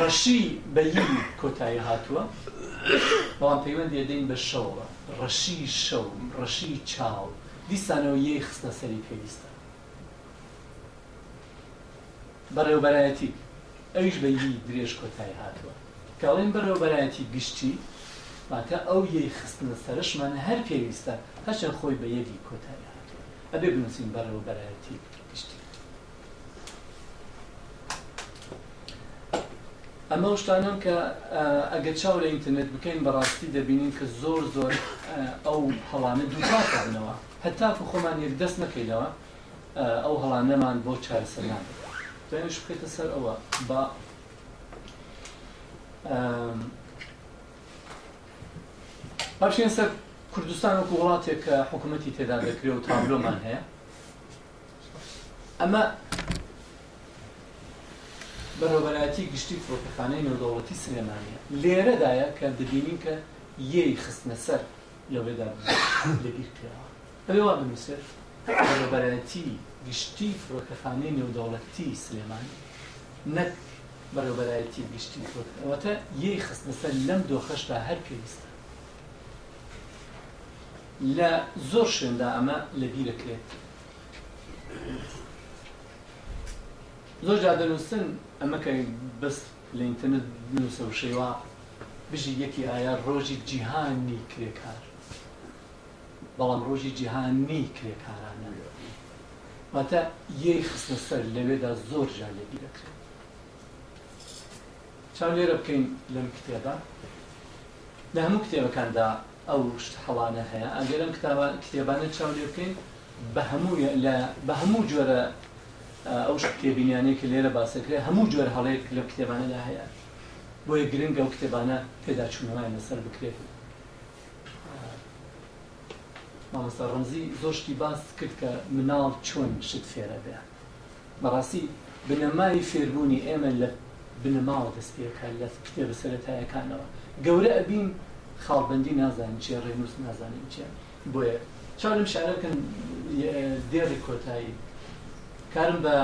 ڕەشی بە ی کۆتایی هاتووە بەڵام پەیوەندی ئەدەین بە شەوەوە، ڕەشی شەو، ڕەشی چاو، دیسانەوە یەی خستە سەری پێویستە. بەڕێوەبەرایەتی، ئەویش بە ی درێژ کۆتایی هاتووە. کە ئەڵێین بەڕێوەبەرایەتی گشتی، واتە ئەو یەی خستنە سەرشمان هەر پێویستە، هەرچەند خۆی بە یەک ی کۆتایی هاتووە، ئەبێ بنووسین بەڕێوەبەرایەتی گشتی. ئەمە ئەو شتانەن کە ئەگەر چاو لە ئینتەرنێت بکەین بەڕاستی دەبینین کە زۆر زۆر ئەو هەڵانە دووپات دەبنەوە هەتاکو خۆمان یەک دەست نەکەینەوە ئەو هەڵانەمان بۆ چارەسەر ناکەین دانیش بکەیتە سەر ئەوە با باشێن سەر کوردستان وەکو وڵاتێک کە حکوومەتی تێدا دەکرێت و تابلۆمان هەیە ئەمە بەڕێوەبەرایەتی گشتی فڕۆکەخانەی نێودەوڵەتی سلێمانیە لێرەدایە کە دەبینین کە یەی خستنە سەر لەوێدا لەبیر کراوە ئەوێ وا بنووسێت بەڕێوەبەرایەتی گشتی فڕۆکەخانەی نێودەوڵەتی سلێمان نەک بەڕێوەبەرایەتی گشتی فڕۆکەوەتە یەی خستنە سەر لەم دۆخەشدا هەر پێویستە لە زۆر شوێندا ئەمە لە بیرەکرێت. زۆر جار دەنووسن ئەمە کە بەس لە ئینتەرنێت بنووسە وشەی وا بژی یەکی ئایار ڕۆژی جیهانی کرێکار بەڵام ڕۆژی جیهانی کرێکارانە واتە یەی خستە سەر لەوێدا زۆر جار لە بیرەکرێت چاو لێرە بکەین لەم کتێبە لە هەموو کتێبەکاندا ئەو شت هەڵانە هەیە ئەگەر ئەم کتابە کتێبانە چاو لێ بکەین بە هەموو لە بە هەموو جۆرە ئەو شت تێبینیانەی کە لێرە باسەکرێ هەموو جۆر هەڵەیەک لە کتێبانەدا هەیە بۆیە گرنگە و کتێبانە پێدا چوونەوەیان لەسەر بکرێت مامۆستا ڕەمزی زۆر شتی باس کرد کە مناڵ چۆن شت فێرە بێ بەڕاستی بنەمای فێربوونی ئێمە لە بنەماوە دەست پێکات لە کتێبە سەرەتایەکانەوە گەورە ئەبین خاڵبەندی نازانین چیە ڕێنووس نازانین چیە بۆیە چاو لەم شارە بکەن دێڕی کۆتایی کارم بە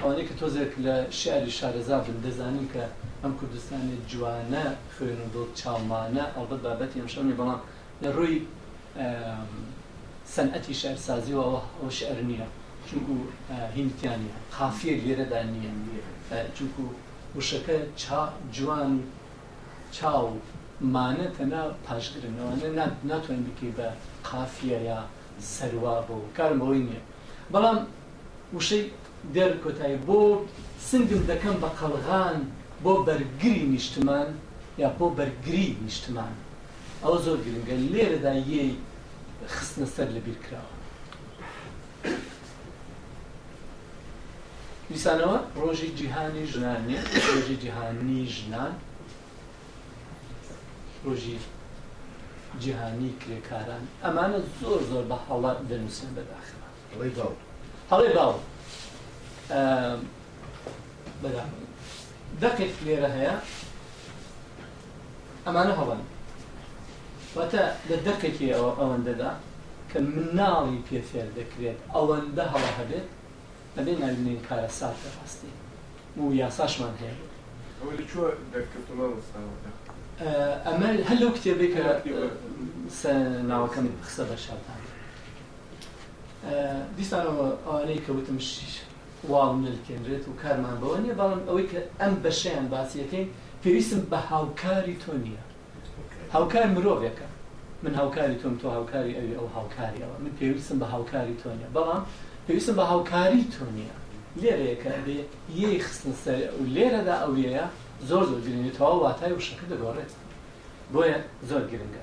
ئەوانەی کە تۆزێک لە شاری شارەزا بن دەزانن کە ئەم کوردستانی جوانە خوێن و دڵ چاومانە ئەڵبەت بابەتی ئەمشەونی بەڵام لە ڕووی سەنعەتی شیعرسازیەوە ئەوە ئەوە شیعر نییە چونکو هیمتیا نییە قافیەک لێرەدا نییە چونکو وشەکە چا جوان و چاو مانە تەنا پاشگرن ئەوانە ناتوانین بکەی بە قافیە یا سەروا بۆ کارم بەوەی نییە بەڵام وشەی دێر کۆتایی بۆ سنگم دەکەم بە قەلغان بۆ بەرگری نیشتمان یا بۆ بەرگری نیشتمان ئەوە زۆر گرنگە لێرەدا یەی خستنە سەر لە بیرکراوە دیسانەوە ڕۆژی جیهانی ژنان نیە ڕۆژی جیهانی ژنان ڕۆژی جیهانی کرێکاران ئەمانە زۆر زۆر بە هەڵە دەنووسن بەداخە هەڵی باو هەڵی باو بەدا دەقێک لێرە هەیە ئەمانە هەڵەن واتە لە دەقێکی ئەوە ئەوەندەدا کە مناڵی پێ فێر دەکرێت ئەوەندە هەڵە هەبێت ئەبێ ناوینێن کارە سات لە ڕاستی و یاساشمان هەیە ئەمە هەر لەو کتێبێک کە ناوەکەم خسە بەرشادان دیسانەوە ئەوانەی کەوتم واڵنلکێنرێت و کارمان بەوە نیە بەڵام ئەوەی کە ئەم بەشەیان باسی یەکەین پێویستم بە هاوکاری تۆ نیە هاوکار مرۆڤێکە من هاوکاری تۆم تۆ هاوکاری ئەوی ئەو هاوکاری ئەوە من پێویستم بە هاوکاری تۆ نیە بەڵام پێویستم بە هاوکاری تۆ نیە لێرەیەکە بێ یەی خستنە سەر و لێرەدا ئەو یەیە زۆر زۆر گرنگە تەواو واتای وشەکە دەگۆڕێت بۆیە زۆر گرنگە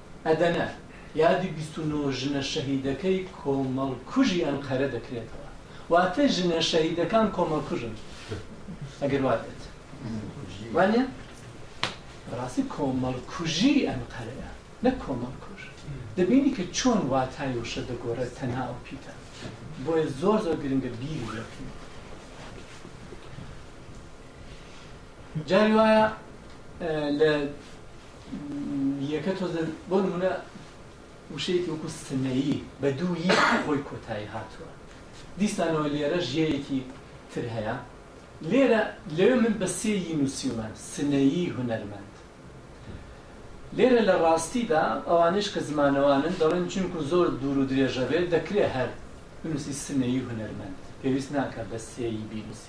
ئەدەنە، یادی بیست و نۆ ژنە شەهیدەکەی کۆمەڵکوژی ئەنقەرە دەکرێتەوە، واتە ژنە شەهیدەکان کۆمەڵکوژن، ئەگەر وا بێت، وانیە؟ بەڕاستی کۆمەڵکوژی ئەنقەرەیە، نەک کۆمەڵکوژ. دەبینی کە چۆن واتای وشە دەگۆڕێت تەنها ئەو پیتە. بۆیە زۆر زۆر گرنگە بیری لێ بکەین. جاری وایە لە یەکە تۆزە بۆ نمونە وشەیەکی وەکو سنەیی بە دوو یی خۆی کۆتایی هاتووە دیسانەوە لێرە ژێیەکی تر هەیە لێرە لەوێ من بە سێ یی نووسیومە سنەیی هونەرمەند لێرە لە ڕاستیدا ئەوانش کە زمانەوانن دەڵێن چونکو زۆر دوور و درێژە بێت دەکرێت هەر بنووسی سنەیی هونەرمەند پێویست ناکە بە سێ یی بینووسی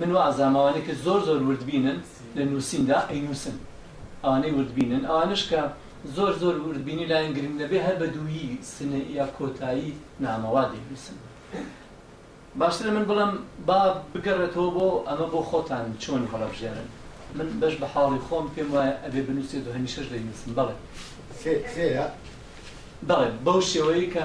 من وائەزانم ئەوانەی کە زۆر زۆر وردبینن لە نووسیندا ئەینووسن ئەوانەی وردبینن ئەوانەش کە زۆر زۆر وردبینی لایان گرنگ نەبێ هەر بە دوویی سنە یا کۆتایی نامە وا دەینووسن باشترە من بڵێم با بگەڕێتەوە بۆ ئەمە بۆ خۆتان چۆنی هەڵەبژێرن من بەش بە حاڵی خۆم پێم وایە ئەبێ بنووسێت و هەمیشەش دەینووسم بەڵێ سێ سێیە بەڵێ بەو شێوەیە کە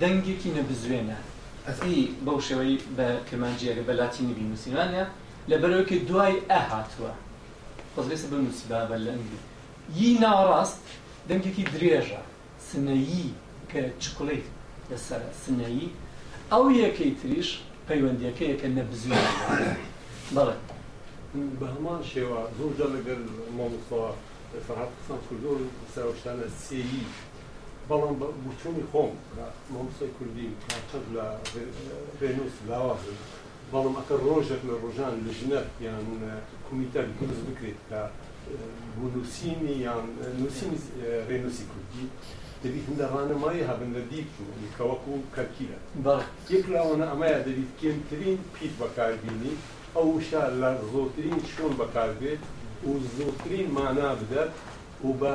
دەنگێکی نەبزوێنە. ئەزی بەو شێوەی بە کرمانجی ئەگەر بە لاتینی بینوسیمانە لەبەرئەوەی کە دوای ئە هاتووە بەس لێسە بنوسیبا بە لەنگی ی ناڕاست دەنگێکی درێژە سنە ی کە چکڵی لەسەرە سنە ی ئەو یەکەی تریش پەیوەندیەکەیە کە نەبزوێنە لەوانە بەڵێ. بە هەمان شێوە زۆر جار ئەگەر مامۆستا فەرهاد قسان کردووە لەسەر ئەو شتانە سێ ی بەڵام بە وتنی خۆم کە مامۆستای کوردیم پارچەک لە ڕێنووس لاوازم، بەڵام ئەکەر ڕۆژێک لە ڕۆژان لجنەک یان کومیتەک دروست بکرێت کە بۆ نووسینی یان نووسینی ڕێنووسی کوردی، دەبیت هندە ڕانمایی هەبن لە دیت بوونی کە وەکو کەلکیلە. بە یەک لاوەنە ئەمەیە دەبیت کێمترین پیت بەکار بینیت، ئەو وشە لە زۆرترین شوون بەکار بێت و زۆرترین مانا بدەت و بە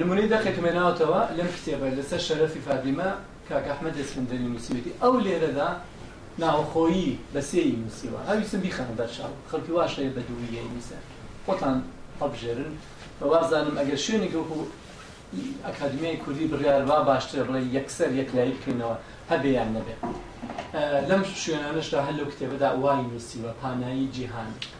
نمونەی دەقێکم هێناوەتەوە لەم کتێبە لەسەر شەرەفی فادیمە کاک ئەحمەد ئێسکەندەری نووسیوێتی ئەو لێرەدا ناوەخۆیی بە سێی نووسیوە هەویستم بیخەنە بەرچاو خەڵکی واش هەیە بە دوویی نووسێ خۆتان هەڵبژێرن بە وازانم ئەگەر شوێنێک وەکو ئەکادمیای کوردی بڕیار با باشترە بڵێ یەکسەر یەکلایی بکەینەوە هەبێ یان نەبێ لەم شوێنانەشدا هەر لەو کتێبەدا وای نووسیوە پانایی جیهان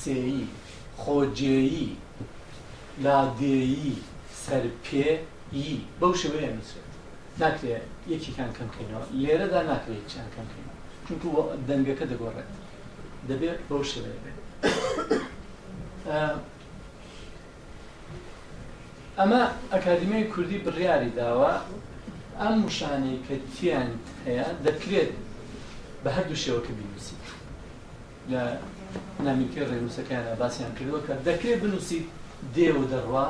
سێیی، خۆجێیی، لادێیی، سەرپێ یی، بەو شێوەیە ئەنووسرێت. ناکرێ یەکێکیان کەم کەینەوە. لێرەدا ناکرێ یەکیان کەم کەینەوە، چونکو وە دەنگەکە دەگۆڕێت. دەبێ بەو شێوەیە بێت. ئەمە ئەکادیمیای کوردی بڕیاری داوە ئەم وشانەی کە تیایانت هەیە دەکرێت بە هەردوو شێوەکە بینووسیت. لە نامیلکەی ڕێنووسەکەیاندا باسیان کردووە کە دەکرێت بنووسیت دێ و دەڕوا،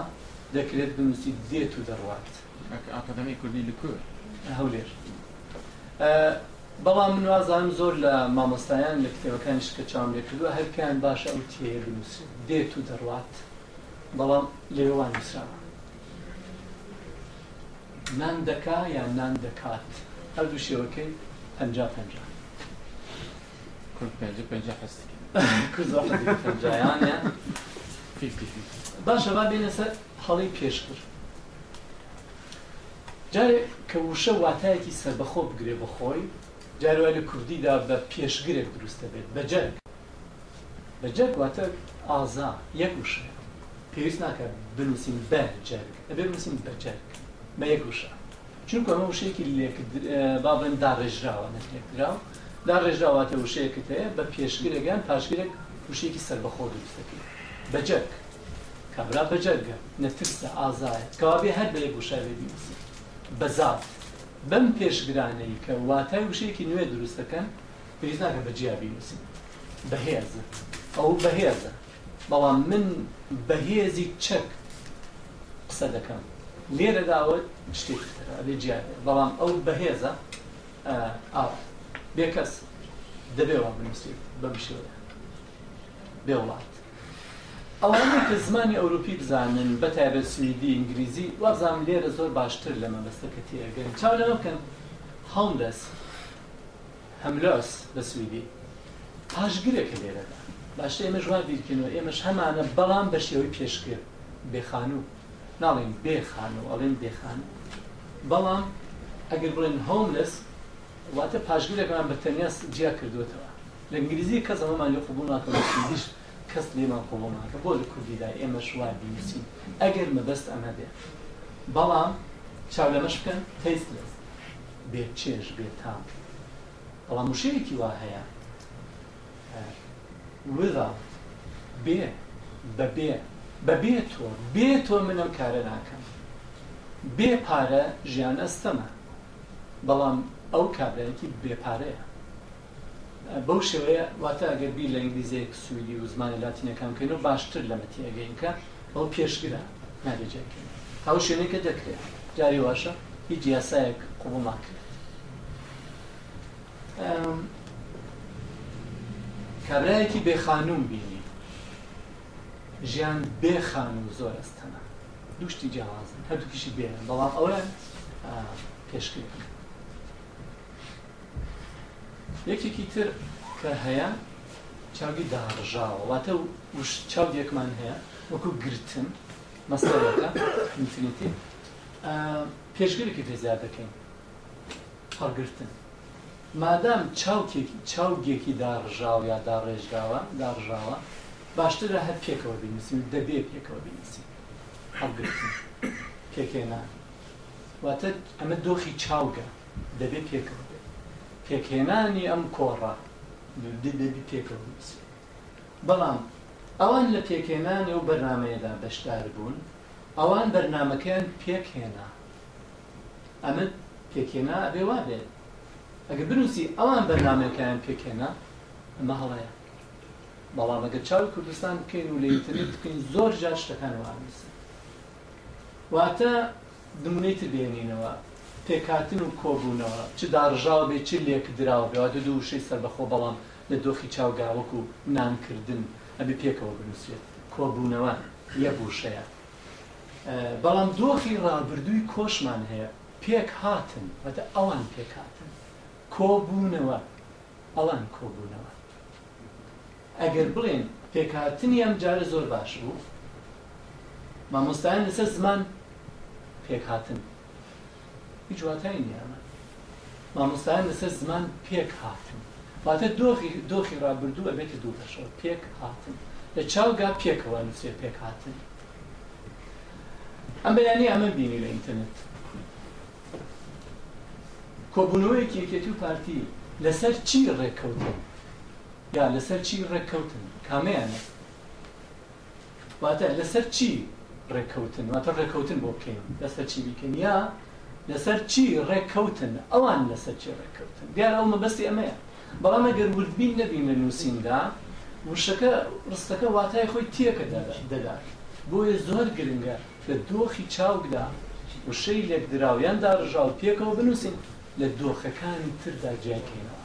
دەکرێت بنووسیت دێت و دەڕوات. کاکە ئاکادەمی کوردی لە کوێ؟ هەولێر. بەڵام من وازانم زۆر لە مامۆستایان لە کتێبەکانیش کە چاوم لێ کردووە هەر کەیان باشە ئەو تێیە بنووسرێت دێت و دەڕوات، بەڵام لەوێ وا نووسراوە. نان دەکا یان نان دەکات هەردوو شێوەکەی پەنجا پەنجا. کورد پێنجە پێنجە حەز دەکەن. کورد زۆر حەزی بە پەنجایانە. فیفتی فیفتی. باشە با بێینە سەر هەڵەی پێشتر. جارێ کە وشە واتایەکی سەربەخۆ بگرێ بە خۆی، جارێ وای لە کوردیدا بە پێشگرێک دروست دەبێت، بە جەرگ. بە جەرگ واتە ئازا، یەک وشەیە. پێویست ناکات بنووسین بە جەرگ، ئەبێ بنووسین بە جەرگ، بە یەک وشە. چونکو ئەمە وشەیەکی با بڵێن داڕێژراوە نەک لێکدراو، داڕێژراو واتە وشەیەکت هەیە بە پێشگرێک یان پاشگرێک وشەیەکی سەربەخۆ دروست دەکەی. بەجەرگ، کابرا بەجەرگە، نەترسە، ئازایە. کەوابێ هەر بە یەک وشە ئەبێ بینووسین. بەزات، بەم پێشگرانەی کە واتای وشەیەکی نوێ دروست دەکەن، پێویست ناکات بە جیا بینووسین. بەهێز، ئەو بەهێزە. بەڵام من بە هێزی چەک قسە دەکەم لێرەدا ئەوە شتێکی ترە ئەبێ جیا بێت بەڵام ئەو بەهێزە ئاوا بێ کەس دەبێ وا بنووسێت بەم شێوەیە بێ وڵات ئەوانەی کە زمانی ئەوروپی بزانن بە تایبەت سویدی ئینگلیزی وازام لێرە زۆر باشتر لە مەبەستەکە تێگەن چاو لەمە بکەن هەوملەس هەملۆس بە سویدی، پاشگرێکە لێرەدا. باشترە ئێمەش وا بیر بکەینەوە، ئێمەش هەمانە، بەڵام بە شێوەی پێشگر، بێ خانوو. ناڵێین بێ خانوو، ئەڵێین بێ خانوو. بەڵام ئەگەر بڵێین هۆملس، واتە پاشگرێکمان بە تەنیا جیا کردووەتەوە. لە ئینگلیزی کەس ئەمەمان لێ قبووڵ ناکا و لە سویدیش کەس لێمان قبووڵ ناکا. بۆ لە کوردیدا ئێمەش وا بینووسین، ئەگەر مەبەست ئەمە بێ؟ بەڵام چاو لەمەش بکەن، تەیستلێس. بێ چێژ بێ تام بەڵام وشەیەکی وا هەیە Without بێ بە بێ بە بێ تۆ بێ تۆ من ئەم کارە ناکەم بێ پارە ژیان ئەستەمە بەڵام ئەو کابرایەکی بێ پارەیە بەو شێوەیە واتە ئەگەر بیر لە ئینگلیزێک سویدی و زمانە لاتینەکان بکەینەوە باشتر لەمە تێئەگەین کە ئەوە پێشگرە نابێ جیا بکەینەوە تا ئەو شوێنەی کە دەکرێ جارێ واشە هیچ یاسایەک قبوڵ ناکرێت کابرایەکی بێ خانوم بینی ژیان بێ خانوم زۆر ئەستەمە دوو شتی جیاوازن هەردووکیشی بێنن بەڵام ئەویان پێشگرن یەکێکی تر کە هەیە چاوگی داڕژاوە واتە وش چاودێکمان هەیە وەکو گرتن مەسەڵەکە ئینفینیتی پێشگەلێکی پێ زیاد دەکەین هەڵگرتن مادام چاوکێکی چاوگێکی داڕژاو یا داڕێژراوە داڕژاوە باشترە هەر پێکەوە بینوسین و دەبێ پێکەوە بینوسین هەڵگرتن پێکێنا واتە ئەمە دۆخی چاوگە دەبێ پێکەوە بێت پێکهێنانی ئەم کۆڕە دەبی پێکەوە بنووسێت بەڵام ئەوان لە پێکهێنانی ئەو بەرنمەیەدا بەشدار بوون ئەوان بەرنمەکەیان پێکهێنا ئەمە پێکهێنا ئەبێ وا بێت ئەگە بنووسی ئەوان بەرنمەکەیان پێکهێنا ئەمە هەڵەیە بەڵام ئەگەر چاوی کوردستان بکەین و لە ئینتەرنێت بکەین زۆر جار شتەکان وانووسن واتە نمونەی تر بهێنینەوە، پێکهاتن و کۆبوونەوە، چ داڕژاو بێ چ لێکدراو بێ، واتە دوو وشەی سەربەخۆ بەڵام لە دۆخی چاوگا وەکوو نانکردن ئەبێ پێکەوە بنووسرێت، کۆبوونەوە یەک وشەیە. بەڵام دۆخی ڕابردووی کۆشمان هەیە، پێکهاتن، واتە ئەوان پێکهاتن، کۆبوونەوە، ئەوان کۆبوونەوە. ئەگەر بڵێین پێکهاتنی ئەم جارە زۆر باش بوو، مامۆستایان لەسەر زمان پێکهاتن بوو، هیچ واتای نییە ئەمە. مامۆستایان لەسەر زمان پێک هاتن، واتە دۆخی دۆخی ڕابردوو ئەبێتە دوو بەشەوە، پێک هاتن لە چاوگا پێکەوە نووسێ پێک هاتن. ئەم بەیانی ئەمە بینی لە ئینتەرنێت کۆبوونەوەیەکی یەکێتی و پارتی لەسەر چی ڕێککەوتن؟ یا لەسەر چی ڕێککەوتن کامەیانە؟ واتە لەسەر چی ڕێککەوتن واتە ڕێککەوتن بۆ بکەین لەسەر چی بیکەین یا لەسەر چی ڕێککەوتن ئەوان لەسەر چی ڕێککەوتن دیار ئەو مەبەستی ئەمەیە بەڵام ئەگەر وردبین نەبین لە نووسیندا وشەکە ڕستەکە واتای خۆی تێکە دەدات بۆیە زۆر گرنگە لە دۆخی چاوکدا وشەی لێکدراویان داڕژاو پێکەوە بنووسین لە دۆخەکانی تردا جیایکەینەوە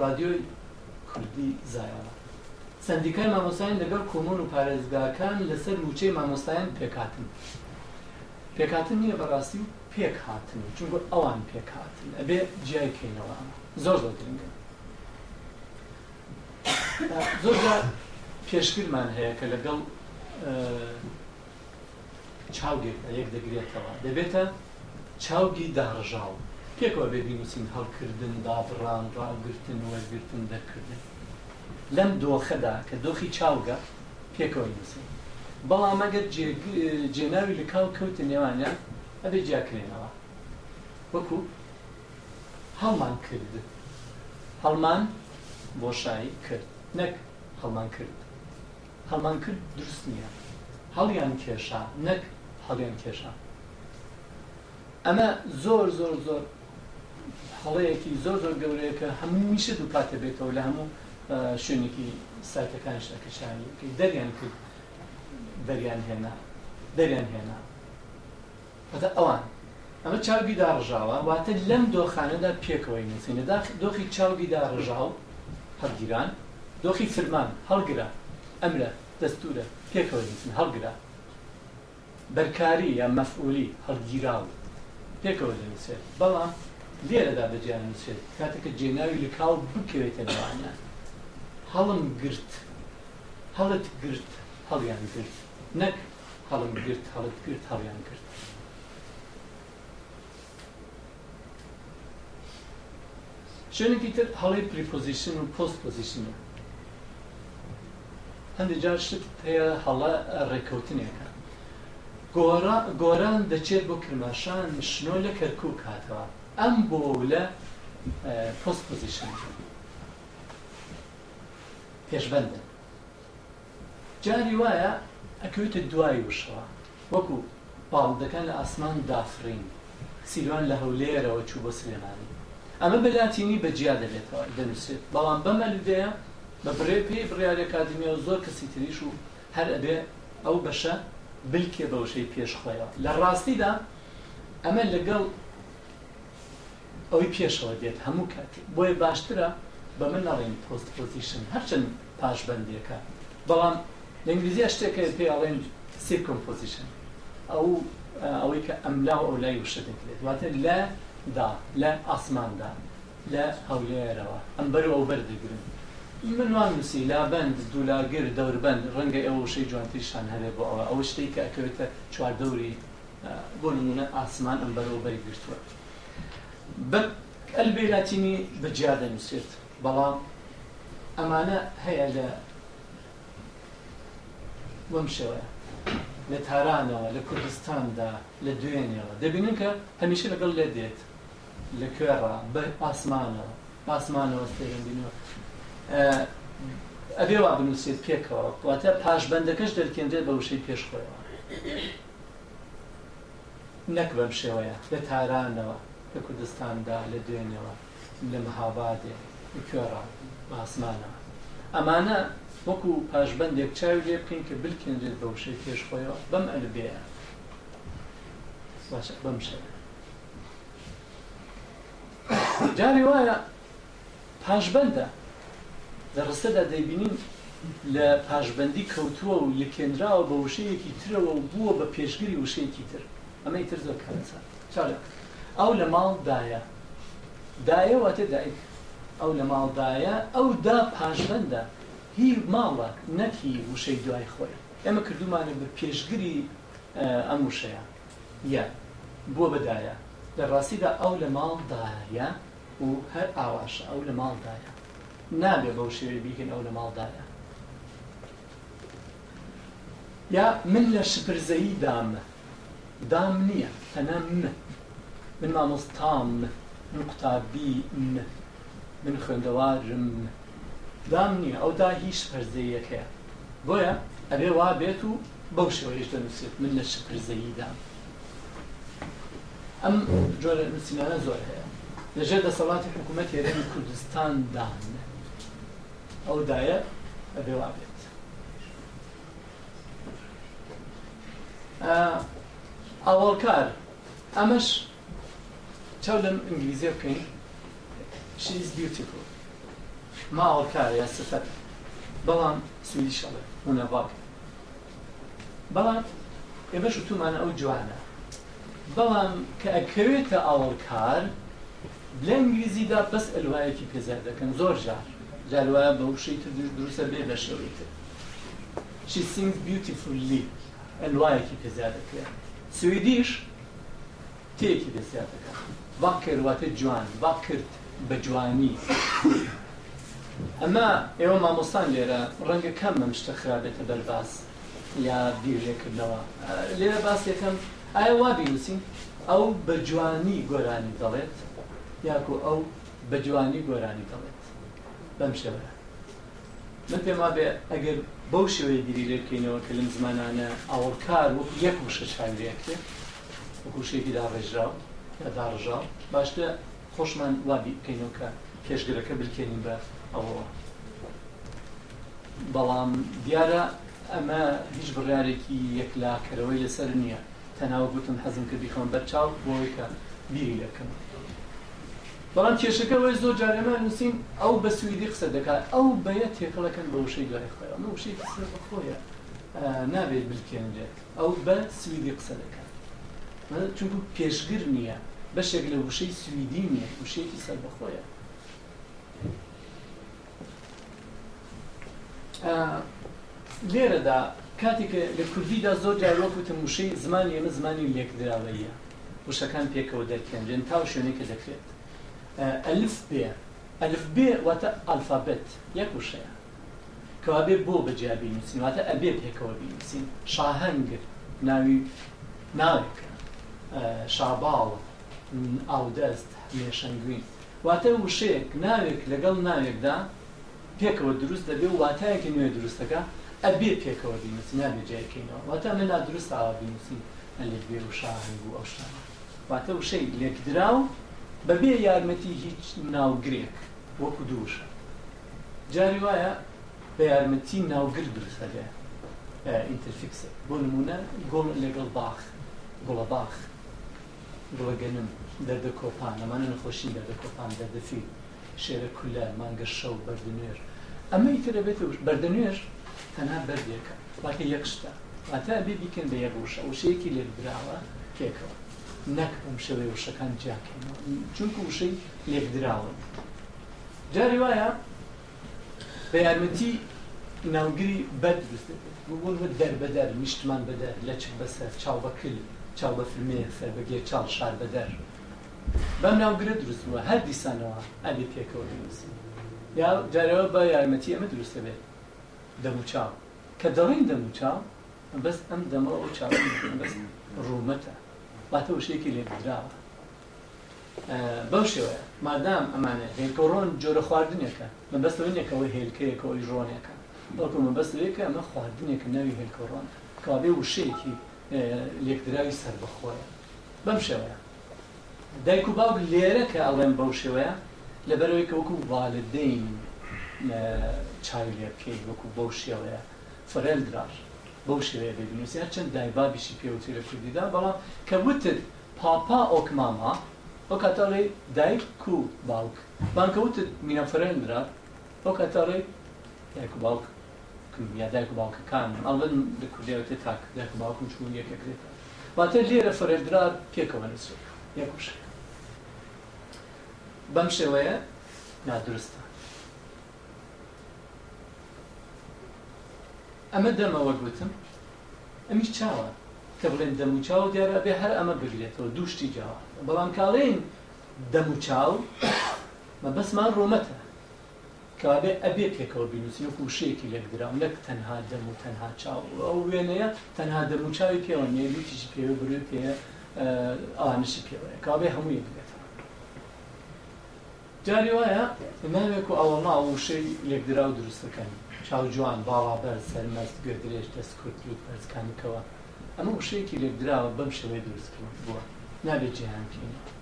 رادیۆی کوردی زایۆنە سەندیکای مامۆستایان لەگەڵ کۆمۆن و پارێزگاکان لەسەر مووچەی مامۆستایان پێکهاتن پێکهاتن نییە بەڕاستی و پێک هاتن و چونکە ئەوان پێکهاتن ئەبێ جیای کەینەوە ئەمە زۆر زۆر گرنگە زۆر پێشگرمان هەیە کە لەگەڵ چاوگێک ئەیەک دەگرێتەوە، دەبێتە چاوگی داڕژاو. پێکەوە بێ بینووسین هەڵکردن، دابڕان، ڕاگرتن، وەرگرتن، دەرکردن. لەم دۆخەدا کە دۆخی چاوگە، پێکەوە ئەینووسین. بەڵام ئەگەر جێناوی لکاو کەوتە نێوانیان، ئەبێ جیاکرێنەوە. وەکو، هەڵمان کرد. هەڵمان، بۆشایی، کرد. نەک، هەڵمان کرد. هەڵمان کرد دروست نیە هەڵیان کێشا نەک هەڵیان کێشا ئەمە زۆر زۆر زۆر هەڵەیەکی زۆر زۆر گەورەیە کە هەموو میشە دووپاتە بێتەوە لە هەموو شوێنێکی سایتەکانش ئەکرشانی دەریان کرد دەریان هێنا دەریان هێنا واتە ئەوان. ئەمە چاوگی داڕژاوە، واتە لەم دۆخانەدا پێکەوە ئەینووسین، لە داخ دۆخی چاوگی داڕژاو، هەڵگیران، دۆخی فرمان، هەڵگرە، ئەمرە، دەستوورە، پێکەوە ئەینووسین، هەڵگرە، بەرکاری یا مەفعوولی، هەڵگیراو، پێکەوە دەنووسرێت، بەڵام لێرەدا بە جیا ئەنووسرێت، کاتێک کە جێناوی لکاو بکەوێتە نێوانیان، هەڵم گرت، هەڵت گرت، هەڵیان گرت، نەک. هەڵم گرت هەڵت گرت هەڵیان گرت. شوێنێکی تر هەڵی پریپۆزیشن و پۆست پۆزیشنە هەندێک جار شت هەیە هەڵە ڕێککەوتنێکە گۆران دەچێت بۆ کرماشان شنۆ لە کەرکوو کاتەوە ئەم بۆ لە پۆست پۆزیشن پێشبندە جاری وایە ئەکەوێتە دوای وشڕا وەکو باڵندەکان لە ئاسمان دافڕین. سیروان لە هەولێرەوە چوو بۆ سلێمانی. ئەمە بە لاتینی بە جیا دەبێتەوە دەنووسرێت، بەڵام بەم ئەلوودەیە بە بڕێ پێی بڕیاری ئەکادیمیا و زۆر کەسی تریش و هەر ئەبێ ئەو بەشە بلکێ بە وشەی پێش خۆیەوە. لە ڕاستیدا ئەمە لەگەڵ. ئەوەی پێشەوە دێت هەموو کاتێک بۆیە باشترە بەمە نەڵێین پۆست پۆزیشن هەرچەند پاشبەندێکە بەڵام لە ئینگلیزیا شتێک هەیە پێی ئەڵێن سیرکۆم پۆزیشن ئەو ئەوەی کە ئەملا و ئەولای وشە دەگرێت واتە لە دا لە ئاسماندا لە هەولێرەوە ئەمبەر و ئەوبەر دەگرن من وام نووسی لابەند دوولاگر دەوربەند ڕەنگە ئێوە وشەی جوانتریشان هەبێ بۆ ئەوە ئەو شتێک کە ئەکەوێتە چواردەوری بۆ نموونە ئاسمان ئەم بەرەو بەری گرتووە بە ئەلبێ لاتینی بە جیا دەنووسێت بەڵام ئەمانە هەیە لە وەم شێوەیە لە تارانەوە لە کوردستاندا لە دوێنێەوە دەبینن کە هەمیشە لەگەڵ لێ دێت لە کوێڕا بە ئاسمانەوە ئاسمانەوە سێرەبینەوە ئەبێ وا بنووسێت پێکەوە واتە پاش بەندەکەش دەلکێنرێت بە وشەی پێش خۆیەوە نەک بەم شێوەیە لە تارانەوە لە کوردستاندا لە دوێنێوە لە مهابادێ لە کوێڕا بە ئاسمانەوە ئەمانە وەکو پاشبەندێک چاوی لێ بکەین کە بلکێنرێت بە وشەی پێش خۆیەوە بەم ئەلبێیە باشە بەم شێوەیە جاری وایە پاشبەندە. لە ڕستەدا دەیبینین لە پاشبەندی کەوتووە و لکێنراوە بە وشەیەکی ترەوە و بووە بە پێشگری وشەیەکی تر. ئەمەی تر زۆر کارەساتە. چوارەم، ئەو لە ماڵ دایە. دایە واتە دایک. ئەو لە ماڵ دایە، ئەو دا پاشبەندە، هی ماڵە نەک هی وشەی دوای خۆی. ئێمە کردوومانە بە پێشگری ئەم وشەیە، یە، بووە بە دایە. لە ڕاستیدا ئەو لە ماڵ دایە. و هەر ئاواشە ئەو لە ماڵدایە نابێ بەو شێوەی بیکەین ئەو لە ماڵدایە یا من لە شپرزەیی دامە دام نییە تەنە من من مامۆستام من قوتابی من خوێندەوارم دام نییە ئەو دا هیچ پەرزەیەکەیە بۆیە ئەبێ وا بێت و بەو شێوەیەش دەنووسێت من لە شپرزەیی دامە ئەم جۆرە نووسینانە زۆر هەیە لە ژێر دەسەڵاتی حکوومەت هێرێمی کوردستاندان ئەو دایە ئەبێ وابێت ئاوەڵکار ئەمەش چاو لەم ئینگلیزیە بکەین شیز بیوتیفۆ ماوەڵکارە یا سفەت بەڵام سویدیشەڵێ هونەڤاکە بەڵام ئێ بەش وتومانە ئەو جوانە بەڵام کە ئەکەوێتە ئاوەڵ کار لە ئینگلیزیدا بەس ئەلوایەکی پێ زیاد دەکەن زۆر جار جار وایە بە وشەی تر دروستە بێ بە شێوەی تر She sings beautifully ئەلوایەکی پێ زیاد دەکرێت سویدیش تێکی دە سیاتەکە وا کرد واتە جوان وا کرد بە جوانی ئەمە ئێوە مامۆستان لێرە ڕەنگە کەم ئەم شتە خرابێتە بەرباس یا بیر لێکردنەوە لێرە باس یەکەم ئایا وا بینوسین ئەو بە جوانی گۆرانی دەڵێت یاکو ئەو بە جوانی گۆرانی دەڵێت بەم شێوەیە من پێم وابێ ئەگەر بەو شێوەیە بیری لێ بکەینەوە کە لەم زمانانە ئاوەڵکار وەکو یەک وشە چاوی لێ کرێ وەکو وشەیەکی داڕێژراو یا داڕژاو باشترە خۆشمان وا بیر بکەینەوە کە پێشگرەکە بلکێنین بە ئەوەوە بەڵام دیارە ئەمە هیچ بڕیارێکی یەکلاکەرەوەی لەسەر نییە تەناوە گوتم حەزم کرد بیخەمە بەرچاو بۆی کە بیری لێ بکەمەوە بەڵام کێشەکە ئەوەیە زۆر جار ئێمە ئەنووسین ئەو بە سویدی قسە دەکات، ئەو بە یە تێکەڵ ئەکەن بە وشەی دوای خۆی، ئەمە وشەیەکی سەربەخۆیە نابێت بلکێنرێت، ئەو بە سویدی قسە دەکات چونکو پێشگر نییە، بەشێک لە وشەی سویدی نییە، وشەیەکی سەربەخۆیە. لێرەدا کاتێک لە کوردیدا زۆر جار وەک وتم وشەی زمانی ئێمە زمانی لێکدراوەیە وشەکان پێکەوە دەرکێنرێن تا شوێنێک کە دەکرێت ئەلف بێ ئەلف بێ واتە ئەلفابێت یەک وشەیە کەوابێ بۆ بەجیا بینوسین واتە ئەبێ پێکەوە بینوسین شاهنگ ناوی ناوێکە شاباڵ ئاودەست مێشەنگوین واتە وشەیەک، ناوێک لەگەڵ ناوێکدا پێکەوە دروست دەبێ و واتایەکی نوێ دروست دەکا، ئەبێ پێکەوە بینووسین نابێ جیا کەینەوە، واتە ئەمە نادروستە ئاوا بینووسین ئەلف بێ و شا هەنگ و ئەو شتانە، واتە وشەی لێکدراو بەبێ یارمەتی هیچ ناوگرێک وەکوو دوو وشە جاری وایە بە یارمەتی ناوگر دروست ئەبێ ئینترفیکسێک، بۆ نموونە گوڵ لەگەڵ باخ، گوڵەباخ. گڵە گەنم، دەردە کۆپان، ئەمانە نەخۆشین، دەردە کۆپان، دەردە فیل، شێرە کولە، مانگە شەو، بەردنوێر. ئەمە ئیتر ئەبێتە وشە. بەردەنوێر تەنها بەردێکە، واتە یەک شتە، واتە ئەبێ بیکەین بە یەک وشە، وشەیەکی لێکدراوە پێکەوە، نەک بەم شێوەیە وشەکان جیاکەینەوە، چونکو وشەی لێکدراون. جاری وایە. بە یارمەتی ناوگری بەر دروست دەبێت، ببوون وەک دەر بە دەر، نیشتمان بە دەر، لەچک بە سەر، چاو بە کل، چاو بە فرمێ، سەر بە گێچاڵ، شار بە دەر. بەم ناوگرە دروست بووە، هەر دیسانەوە ئەبێ پێکەوە بنووسین. یا جارەوە بە یارمەتی ئەمە دروست دەبێت، دەم و چاو. کە دەڵێین دەم و چاو، مەبەست ئەم دەمە و چاوە نییە، مەبەست ڕوومەتە، واتە وشەیەکی لێکدراوە. بەو شێوەیە مادام ئەمانە هێلکەو ڕۆن جۆرە خواردنێکە مەبەست لەوە نیە کە ئەوەی هێلکەیەکە ئەویش ڕۆنێکە بەڵکو مەبەست لەوەیە کە ئەمە خواردنێکە ناوی هێلکەو ڕۆنە کەوابێ وشەیەکی لێکدراوی سەربەخۆیە بەم شێوەیە دایک و باوک لێرە کە ئەڵێم بەو شێوەیە لەبەرەوەی کە وەکو والدین چاوی لێ بکەین وەکو بەو شێوەیە فەرێلدرار بەو شێوەیە ببینوسی هەرچەند دایبابیشی پێوتری لە کوردیدا بەڵام کە وتت پاپا ئۆک ماما ئۆک ئەتە ڕێ دایک کو باوک بان کە وتت مینە فرەن درا ئۆک ئەتە ڕێ دایک و باوک کم یا دایک و باوکە کانم ئەڵن لە کوردی ئەوتێ تاک دایک و باوکم چوون یەکێک لێ تا واتە لێرە فرە درا پێکەوە لە سوک یەک وشەکە بەم شێوەیە نادروستە. ئەمە دەمە وەک وتم ئەمیش چاوە کە بڵێن دەم و چاو دیارە بێ هەر ئەمە بگرێتەوە دوو شتی جیاوا بەڵام کاڵێن دەم و چاو مەبەسمان ڕۆمەتە کابێ ئەبێ پێکەوە بینوسی وەکو شێکی لەک دراو نەک تەنها دەم و تەنها چاو ئەو وێنەیە تەنها دەم و چاوی پێوە نیە لوتیشی پێوە بروێ پێ ئانشی پێوەیە کابێ هەموو یەک بێتەوە جاری وایە ناوێک و ئاوەڵناو و وشەی لێکدراو دروست دەکەن، چاو جوان، باڵا بەرز، سەرمەست، گوێ درێژ، دەست کورت، لووت بەرز، کانی کەوە. ئەمە وشەیەکی لێکدراوە بەم شێوەیە دروست کردبووە، نابێ جێیان بکەینەوە.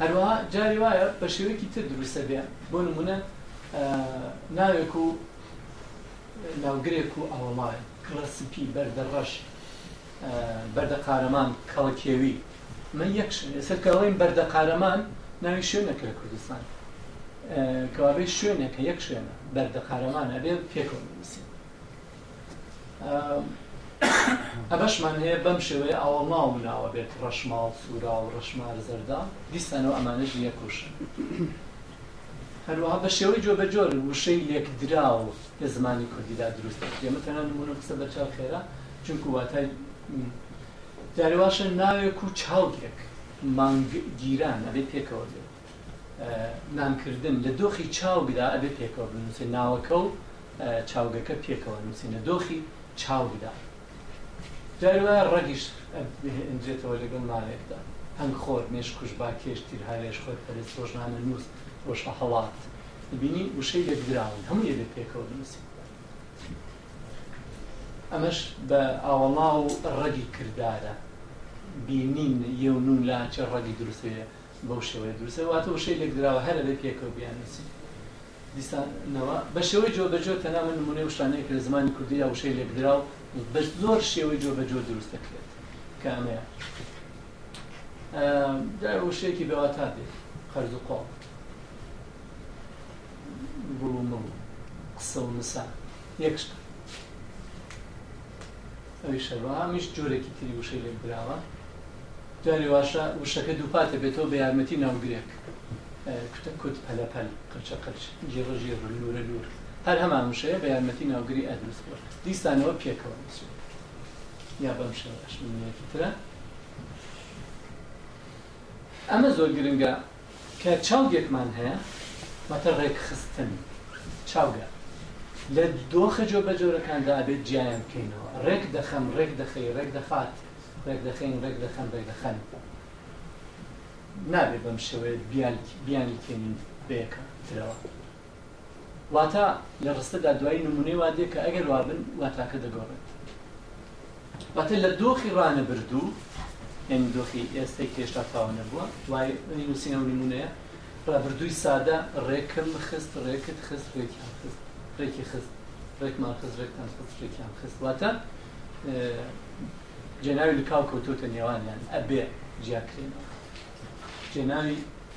هەروەها جاری وایە بە شێوەیەکی تر دروست دەبێ، بۆ نموونە ناوێک و ناوگرێک و ئاوەڵناوێک، گڵە سپی، بەردە ڕەش، بەردە قارەمان کەڵەکێوی من یەک شوێن ئێستا کە ئەڵێم بەردە قارەمان ناوی شوێنێک لە کوردستان کەوابێ شوێنێک کە یەک شوێنە بەردە قارەمان ئەبێ پێکەوە بنووسین ئەمەشمان هەیە بەم شێوەیە ئاوەڵناو مناوە بێت ڕەشماڵ سوورا و ڕەشمار زەردا دیسانەوە ئەمانەش یەکوشن هەروەها بە شێوەی جۆبەجۆر وشەی لێکدراوە لە زمانی کوردیدا دروست دەکرێت ئەمە تەنها نموونە قسە بە چاو خێرا چونکو واتای جارێ واشە ناوێک و چاوکێک مانگگیران ئەبێ پێکەوە دێت نامکردن لە دۆخی چاوگدا ئەبێ پێکەوە بنووسێ ناوەکە و چاوگەکە پێکەوە نووسین لە دۆخی چاوگدا جاروە ڕەگیش بهێنرێتەوە لەگەڵ ناوێکدا هەنگ خۆر مێش کوش باکێش تیرهاوێش خۆر پەرست ڕۆژنامە نووس ڕۆژە هەڵات بینی وشەی لێکدراون هەموو یەکێک پێکەوە بنووسین ئەمەش بە ئاوەڵا و ڕەگی کردارە بینین یە و نون لاچە ڕەگی دروستەیە بەو شێوەیە دروستە واتە وشەی لێکدراوە هەر ئەبێ پێکەوە بیاننووسین دیسانەوە بە شێوەی جۆبەجۆ تەنامە نمونەی وشانەیە کە لە زمانی کوردی یا وشەی لێکدراو بە زۆر شێوەی جۆبەجۆ دروست دەکرێت کامەیە دا وشەیەکی بەواتا دێت قەرز و قۆڵ گوڵ و مڵ قسە و مسە یەک شتن ئەویش هەروە ئەمیش جۆرێکی تری وشەی لێک دراوە جاری واشە وشەکە دووپاتە بێتەوە بە یارمەتی ناوگرێک کوتە کوت پەلە پەل قرچە قرچ ژێڕە ژێڕ نورە نور هەر هەمان وشەیە بە یارمەتی ناوگری ئەدروست بووە دیسانەوە پێکەوە نووسێت یا بەم شێوەش منەیەکی ترە ئەمە زۆر گرنگە کە چاوگێکمان هەیە واتە ڕێکخستن چاوگە لە دۆخە جۆربەجۆرەکاندا ئەبێت جیایان بکەینەوە ڕێک دەخەم ڕێک دەخەی ڕێک دەخات ڕێک دەخەین ڕێک دەخەن ڕێک دەخەن نابێت بەم شێوەیە بیانیکێنین بەیەکترەوە. واتا لە ڕستەدا دوایی نموونەی وا دێ کە ئەگەر وا بن واتاکە دەگۆڕێت. واتا لە دۆخی ڕانەبردوو یعنی دۆخی ئێستەی کە هێشتا تاوا نەبووە وای نووسین ئەو نموونەیە ڕابردووی سادە ڕێکم خست ڕێکت خست ڕێکیان خست ڕێکی خست ڕێکمان خست ڕێکتان خست ڕێکیان خست واتە جێناوی لکاو کەوتۆتە نێوانیان ئەبێ جیاکرێنەوە جێناوی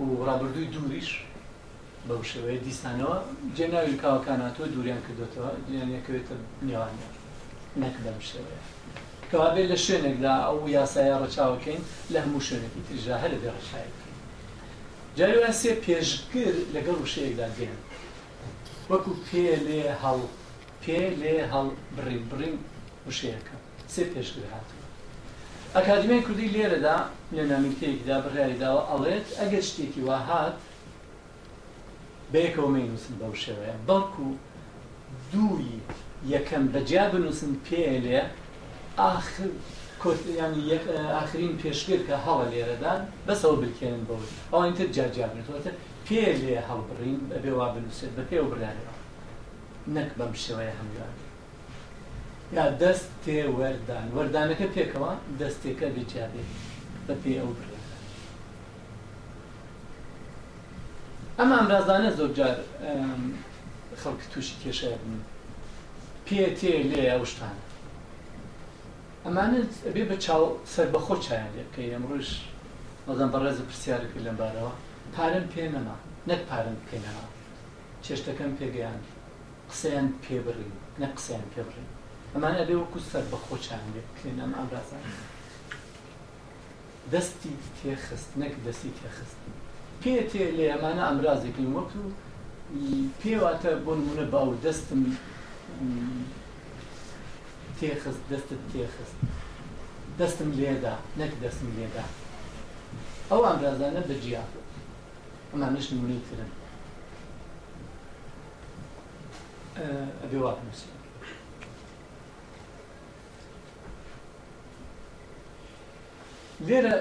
و ڕابردووی دووریش بەو شێوەیە دیسانەوە جێ ناوی کاوەکان هاتووە دووریان کردوێتەوە جیان یەکەوێتە نێوانیان نەک بەم شێوەیە کەوابێت لە شوێنێکدا ئەو یاسایە ڕەچاوەکەین لە هەموو شوێنێکی تریژا هەر لەبێ ڕەچاوی بکەین جاویان سێ پێشگر لەگەڵ وشەیەکدا دێن وەکو پێلێ هەڵ پێ لێ هەڵ بڕیم بڕیم وشەیەکە سێ پێشگر هاتووە ئەکادیمیای کوردی لێرەدا لە نامیلکەیەکدا بڕیاری داوە ئەڵێت ئەگەر شتێکی وا هات بەیەکەوە مەینووسن بەو شێوەیە بەڵکو دووی یەکەم بە جیا بنووسن پێ لێ ئاخر کۆت یعنی یەک ئاخرین پێشگر کە هەڵە لێرەدان بەسەوە بلکێنن بەوەی ئەوان تر جا جیا بنێتەوە تر پێ لێ هەڵبڕین بەبێ وا بنووسێت بە پێ و بڕیارەوە نەک بەم شێوەیە هەموویان یا دەست تێ وەر دان وەردانەکە پێکەوە دەستێکە بێ جیا بێ بە پێی ئەو بڕێ ئەم ئامرازانە زۆر جار خەڵک تووشی کێشەیە بن پێ تێ لێ ئەو شتانە ئەمانە بێ بە چاو سربەخۆ چایان لێ بکەی ئەمڕۆژ بەڵام بەڕێزە پرسیارە کرد لەم بارەوە پارەم پێ نەما نەک پارەم پێ نەما چێشتەکەم پێ گەیاند قسەیان پێ بڕیم نەک قسەیان پێ بڕیم ئەمان ئەبێ وەکو سەربەخۆ چایان لێ بکرێن ئەم ئامرازانە دەستی تێ خست نەک دەستی تێ خست پێ تێ لێ ئەمانە ئامرازێکن وەکو پێواتە بۆ نمونە باو دەستم تێخست دەستت تێخست دەستم لێدا نەک دەستم لێدا ئەو ئامرازانە بەجیا ئەمانەش نمونەی ترن ئەبێ وا بنووسین لێرە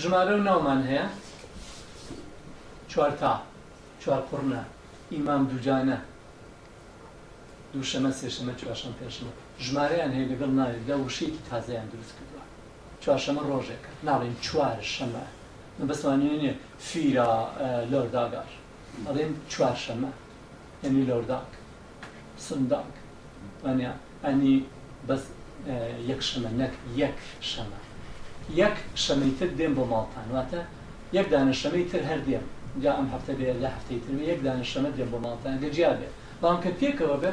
ژمارە و ناومان هەیە چوارتا چوار قڕنە ئیمام دووجانە دووشەمە سێشەمە چوارشەم پێشمە ژمارەیان هەیە لەگەڵ ناوێک لە وشەیەکی تازەیان دروست کردووە چوارشەمە ڕۆژێکە ناڵێین چوار شەمە مەبەستمان لێ نیە فیرا لۆرداگار ئەڵێن چوارشەمە یەنی لۆرداگ سنداگ وانە ئەنی بەس یەک شەمە نەک یەک شەمە یەک شەمەی تر دێم بۆ ماڵتان واتە یەک دانە شەمەی تر هەر دێم جا ئەم هەفتە بێ لە هەفتەی تر بێ یەک دانە شەمە دێم بۆ ماڵتان گە جیا بێ بەڵام کە پێکەوە بێ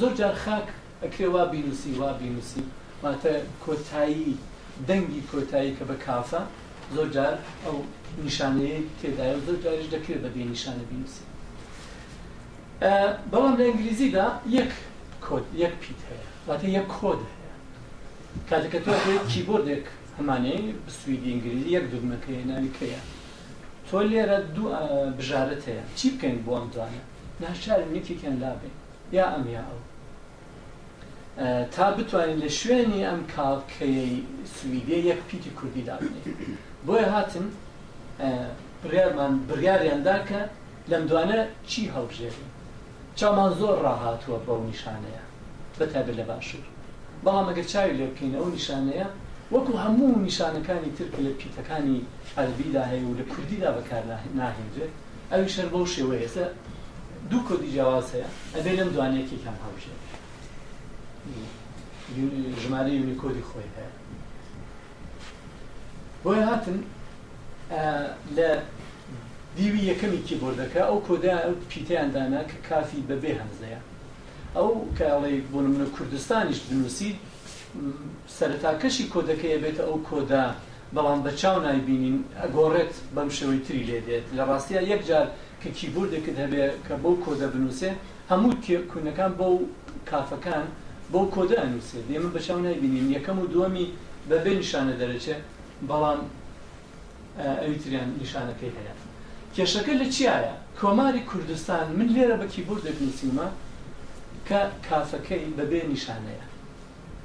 زۆر جار خاک ئەکرێ وا بینووسی وا بینووسی واتە کۆتایی دەنگی کۆتایی کە بە کافە زۆر جار ئەو نیشانەیەی تێدایە و زۆر جاریش دەکرێت بە بێ نیشانە بینووسی بەڵام لە ئینگلیزیدا یەک کۆد یەک پیت هەیە واتە یەک کۆد هەیە کاتەکە تۆ بێت کیبۆردێک هەمانەی بسویدی ئینگلیزی یەک دوگمەکەی ناوی کەیە تۆ لێرە دوو بژارەت هەیە چی بکەین بۆ ئەم دوانە ناشارن یەکێکیان لابێن یا ئەم یا ئەو تا بتوانین لە شوێنی ئەم کاڵکەیەی سویدیە یەک پیتی کوردی دابنێین بۆیە هاتن بڕیارمان بڕیاریاندا کە لەم دوانە چی هەڵبژێرین چامان زۆر ڕاهاتووە بەو نیشانەیە بەتابێت لە باشوور بەڵام ئەگەر چاوی لێ بکەین ئەو نیشانەیە وەکو هەموو نیشانەکانی ترک لە پیتەکانی عەربیدا هەیە و لە کوردیدا بەکار ناهێنرێت ئەویش هەر بەو شێوەیە ئێستا دوو کۆدی جیاواز هەیە ئەبێ لەم دوان یەکێکیان هەڵبژێرێ ژمارە یونیکۆدی خۆی هەیە بۆیە هاتن لە دیوی یەکەمی کیبۆردەکە ئەو کۆدا ئەو پیتیان دانا کە کافی بەبێ هەمزەیە ئەو کاڵی بۆ منە کوردستانیش بنووسی سەرتاکەشی کۆدەکەی بێتە ئەو کۆدا بەڵام بە چاو نایبینین ئەگۆڕێت بەم شێوەی تری لێ دێت لە ڕاستیا یەک جار کە کیبۆردێکت هەبێ کە بەو کۆدە بنووسێ هەموو تێ کونەکان بەو کافەکان بەو کۆدە ئەنووسێت ئێمە بە چاو نایبینین یەکەم و دووەمی بە بێ نیشانە دەرەچێ بەڵام ئەوی تریان نیشانەکەی هەیە کێشەکە لە چیایە کۆماری کوردستان من لێرە بە کیبۆردێک نووسیومە کە کافەکەی بە بێ نیشانەیە.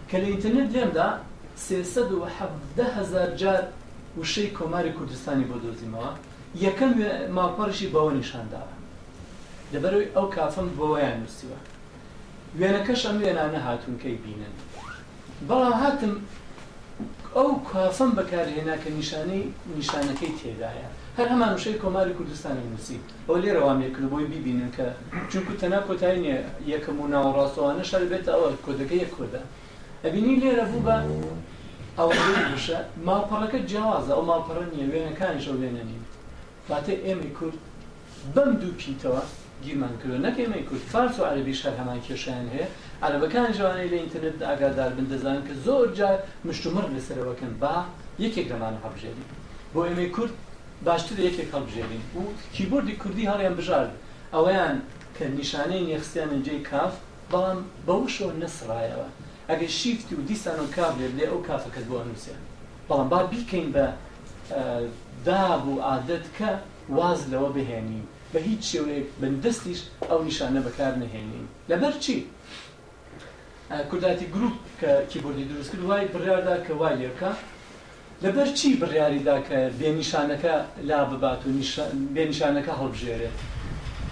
کە لە ئینتەرنێت لێمدا سێ سەد و حەڤدە هەزار جار وشەی کۆماری کوردستانی بۆ دۆزیمەوە، یەکەم ماڵپەڕیشی بەوە نیشان داوە. لەبەرئەوەی ئەو کافەم بۆیان نووسیوە. وێنەکەش ئەم وێنانە هاتوون کە ئیبینن. بەڵام هاتم ئەو کافەم بەکارهێنا کە نیشانەی نیشانەکەی تێدایە. هەر هەمان وشەی کۆماری کوردستانم نووسی. ئەوە لێرە وام لێکرد بۆی بیبینن کە چونکو تەنها کۆتایی نیە یەکەم و ناوەڕاست و ئەوانەش هەر بێتە ئەوە کۆدەکە یەک کۆدە ئەبینی لێرە بوو بە ئەوەندەی وشە ماڵپەڕەکە جیاوازە ئەو ماڵپەڕە نیە وێنەکانیش ئەو وێنە نین واتە ئێمەی کورد بەم دوو پیتەوە گیرمان کردوە نەک ئێمەی کورد فارس و عەرەبیش هەر هەمان کێشەیان هەیە عەرەبەکانیش ئەوانەی لە ئینتەرنێت ئاگادار بن دەزانن کە زۆر جار مشتومڕ لەسەرەوەکەن با یەکێک لەمانە هەڵبژێرین بۆ ئێمەی کورد باشترە یەکێک هەڵبژێرین و کیبۆردی کوردی هەڵیان بژارد ئەوەیان کە نیشانەی نیە خستیانە جێی کاف بەڵام بە وشەوە نەسڕایەوە ئەگەر شیفت و دیسان و کاف لێ بلێ ئەو کافەکەت بۆ ئەنوسێ بەڵام با بیکەین بە داب و عادەت کە واز لەوە بهێنین بە هیچ شێوەیەک بندەستیش ئەو نیشانە بەکار نەهێنین لەبەر چی؟ کوردایتی گروپ کە کیبۆردی دروست کرد وای بڕیار دا کە وای لێ بکا لەبەر چی بڕیاری دا کە بێ نیشانەکە لا ببات و بێ نیشانەکە هەڵبژێرێت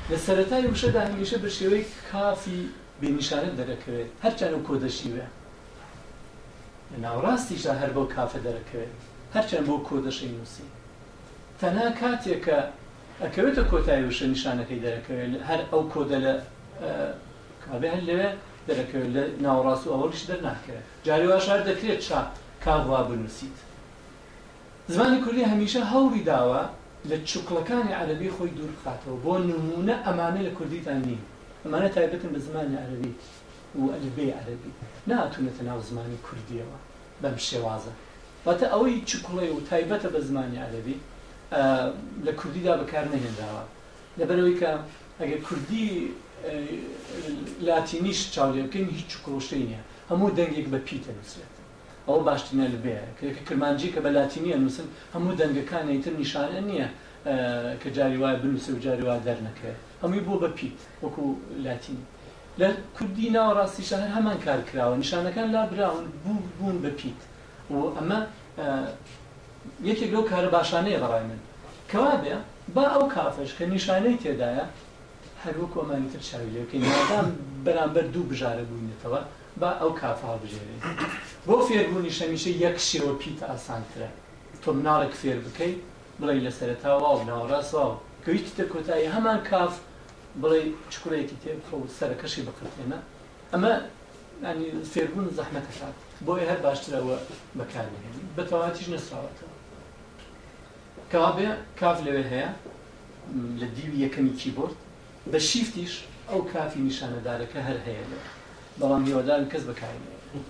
لە سەرەتای وشەدا هەمیشە بە شێوەی کافی بێ نیشانە دەرەکەوێت هەرچەن و کۆدە شیوە لە ناوڕاستیشدا هەر بەو کافە دەرەکەوێت هەرچەن بۆ کۆدەشەی نووسی تەنها کاتێک کە ئەکەوێتە کۆتای وشە نیشانەکەی دەرەکەوێ هەر ئەو کۆدە لە کابێ هەر لەوێ دەرەکەوێت لە ناوەڕاست و ئەوەڵیش دەرناکەوێت جاری واش هەر دەکرێت چا کاغوا بنووسیت زمانی کوردی هەمیشە هەوڵی داوە لە چوکڵەکانی عەرەبی خۆی دوور بخاتەوە بۆ نموونە ئەمانە لە کوردیتان نین ئەمانە تایبەتن بە زمانی عەرەبی و ئەلفبێی عەرەبی نەهاتوونەتە ناو زمانی کوردییەوە بەم شێوازە. واتە ئەوەی چ کوڵێ و تایبەتە بە زمانی عەرەبی، لە کوردیدا بەکار نەهێنراوە. لەبەرئەوەی کە ئەگەر کوردی لاتینیش چاو لێ بکەین، هیچ چ کوڵ و شتێکی نییە. هەموو دەنگێک بە پی دەنووسرێت. ئەوە باشترین ئەلفبێیە. کە کرمانجی کە بە لاتینی ئەنووسن، هەموو دەنگەکان ئیتر نیشانە نییە کە جاری وایە بنووسێ و جاری وایە دەرنەکەوێ. هەمووی بووە بە پی، وەکوو لاتینی. لە کوردی ناوەڕاستیشدا هەر هەمان کار کراوە، نیشانەکان لابراون، بوو بوون بە پیت و ئەمە یەکێک لەو کارە باشانەیە بە ڕای من. کەوابێ با ئەو کافەش کە نیشانەی تێدایە هەر وەکو ئەمانی تر چاوی لێ بکەین، مادام بەرامبەر دوو بژارە بووینەتەوە با ئەو کافە هەڵبژێرێین. بۆ فێربوونیش هەمیشە یەک شێوە پیت ئاسانترە. تۆ مناڵێک فێر بکەی بڵێی لە سەرەتا واو، ناوەڕاست واو، گەیشتیتە کۆتایی هەمان کاف بڵێی چکوڕێکی تێ بخە و سەرەکەشی بقرتێنە ئەمە یانی فێربوون زەحمەتە کات بۆیە هەر باشترە ئەوە بەکاربهێنی بە تەواوەتیش نەسراوەتەوە کەوابێ کاف لەوێ هەیە لە دیوی یەکەمی کیبۆرد بە شیفتیش ئەو کافی نیشانەدارەکە هەر هەیە لێ بەڵام هیوادارم کەس بەکاری نەهێنێت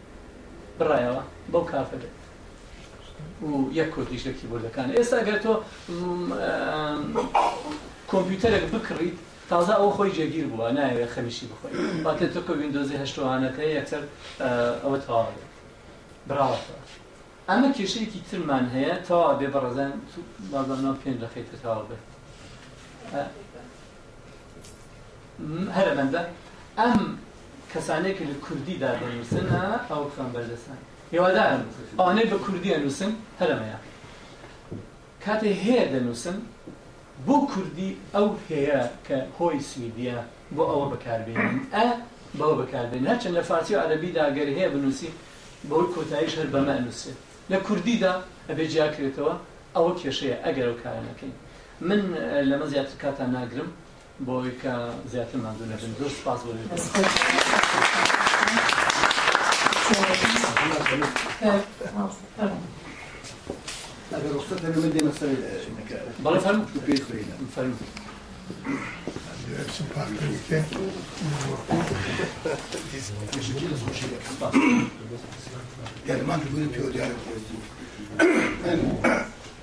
بڕایەوە بەو کافرە و یەک کوردیش لە کیبۆردەکان ئێستا گەر تۆ کۆمپیوتەرێک بکڕیت تازە ئەو خۆی جێگیر بووە ناوێت خەمیشی بخۆی باتێ تۆکە ویندۆزی هەشتوانەت هەیە یەکسەر ئەوە تەواوە براوەتەوە ئەمە کێشەیەکی ترمان هەیە تەوا بێ بەڕزان بازانەوە پێنج دەخیتە تاوا بێت هەرە بەندە ئەم کەسانەی کە لە کوردی دا دەنووسن ئەو بخوێن بەردەستان هێوادارم ئەوانەی بە کوردی ئەنووسن هەرەمەیە کاتێ هەیە دەنووسن بۆ کوردی ئەو هەیە کە هۆی سویدیە بۆ ئەوە بەکاربێنن ئە بەوە بەکاربێن هەرچەند لە فارسی و عەربی داگەر هەیە بنووسی بەوەی کۆتاییش هەر بەمە نووسێت لە کوردیدا ئەبێ جیاکرێتەوە ئەوە کێشەیە ئەگەر ئەو کارە نەکەین من لەمە زیاتر کاتان ناگرم بۆ ئەوەی کە زیاتر ماندوو نەبن زۆر سپاس بۆ لێبوردن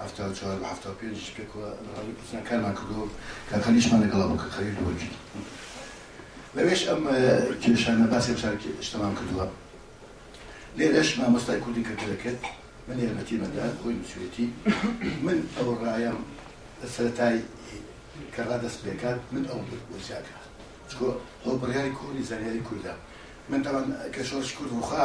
حەفتا و چوار بە حەفتا و پێنج یش پێکەوە لە ڕادیۆی کوردستان کارمان کردووە و کاک خەلیلیشمان لەگەڵا بوو، کاک خەلیل دووەگیت. لەوێش ئەم کێشانە باسی ئەم چەند شتەمان کردووە. لێرەش مامۆستای کوردی کە دەرەکەت، من یارمەتیمە دا، خۆی نووسیویەتی، من ئەو ڕایەم لە سەرەتای کە ڕا دەست پێ کات، من ئەوم بۆ وەزیا کرد. چونکۆ ئەو بڕیاری کۆنی زانیاری کوردە. من تەبعەن کە شۆڕشی کورد ڕووخا،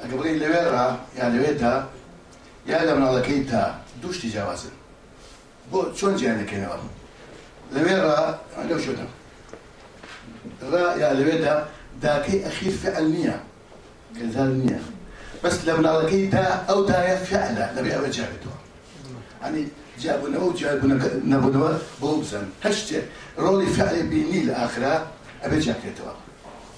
ئەگەر بڵێی لەوێڕا یا لەوێدا یا لە مناڵەکەیدا دوو شتی جیاوازن بۆ چۆن جیان دەکەینەوە لەوێڕا لەو شوێنە ڕا یا لەوێدا داکەی ئەخیر فعل نییە کردار نییە بەس لە مناڵەکەی دا ئەو دایە فعلە لەبێ ئەوە جیابێتەوە ئەنی جیابوونەوە و جیابوونەکە نەبوونەوە بۆ بزن هەر شتێک ڕۆڵی فعلی بینی لە ئاخرا ئەبێ جیاکرێتەوە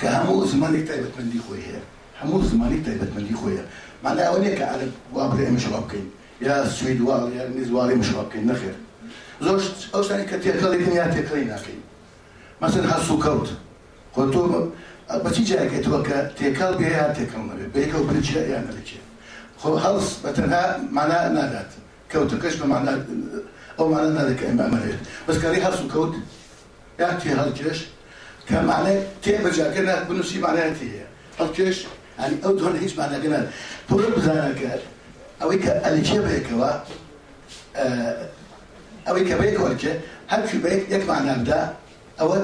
کە هەموو زمانێک تایبەتمەندی خۆی هەیە. هەموو زمانێک تایبەتمەندی خۆی هەیە. مانای ئەوە نییە کە عەرەب وا بڵێ ئێمەش وا بکەین، یا سوید وا یا ئینگلیز وا ئێمەش وا بکەین. نەخێر. زۆر شت ئەو شتانەی کە تێکەڵی بن یا تێکەڵی ناکەین. مەسەلەن هەڵسوکەوت. خۆ تۆ بە چی جیاکەیتەوە کە تێکەڵ بێ یا تێکەڵ نەبێ؟ بە یەکەوە بلکێ یا نەلکێ؟ خۆ هەڵس بە تەنها مانا نادات. کەوتەکەش بە مانا ئەو مانا نادات کە ئێمە ئەمانەوێت. بەس کە لەی هەڵسوکەوت یان تێ هەڵکێش کە مانای تێ بە جاکە نات بنووسی مانای تێ یە هەڵکێش یانی ئەو دوانە هیچ ماناکە نات بۆ بزانە کە ئەوەی کە ئەلیکێ بەیەکەوە ئەوەی کە بەیەک هەڵکێ هەرکی بەیەک یەک مانا بدا ئەوە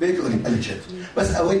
بێت ئەلیکێت بەس ئەوەی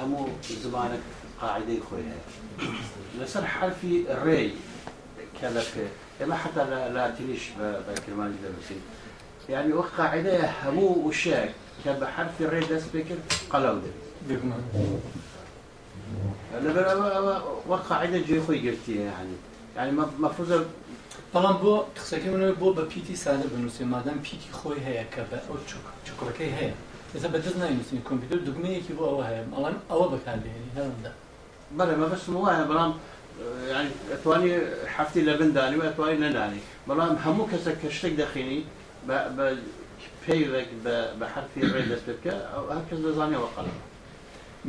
هەموو زمانەک قاعیدەی خۆی هەیە لەسەر حرفی ڕێی کە لە پێ ئێمە حتا لە لاتینیش بە کرمانی دەنووسین یعنی وەک قاعدەیە هەموو وشەیەک کە بە حرفی ڕێ دەست پێ کرد قەلەو دێت لە بەرەوە ئەوە وەک قاعدە جێ خۆی گرتیە یعنی یانی مەفروزە بەڵام بۆ قسەکەی منەوەی بۆ بە پیتی سادە بنووسێ مادەم پیتی خۆی هەیە کە بە ئەو چکڕەکەی هەیە ئێستا بە دەست ناینووسین کۆمپیوتەر دگمەیەکی بۆ ئەوە هەیە ئەڵەن ئەوە بەکاربێنی هەرمدا بەڵێ مەبەستم وایە بەڵام ئەتوانی هەفتی لە بندانی و ئەتوانی نەدانی بەڵام هەموو کەسە کە شتێک دەخینی پێی ڕێک بە حرفی ڕێ دەست پێ بکە هەر کەس دەزانێەوە قەڵەمە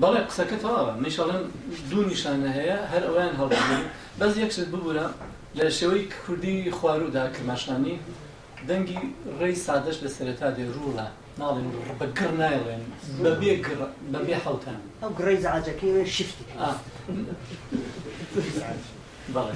بەڵێ قسەکە تەواوە منیش ئەڵێم دوو نیشانە هەیە هەر ئەوەیان هەڵبگرن بەس یەک شت ببورە لە شێوەی کوردی خوارودا کرماشانی دەنگی ڕێی سادەش لە سەرەتا دێ ڕوڵە ناڵێن ڕ بە گڕ نایڵێن بە بێ گڕ بە بێ حەوتە ئەو گڕەی زەعجەکەی ئەوێ شیفتی کرد ئا بەڵێ.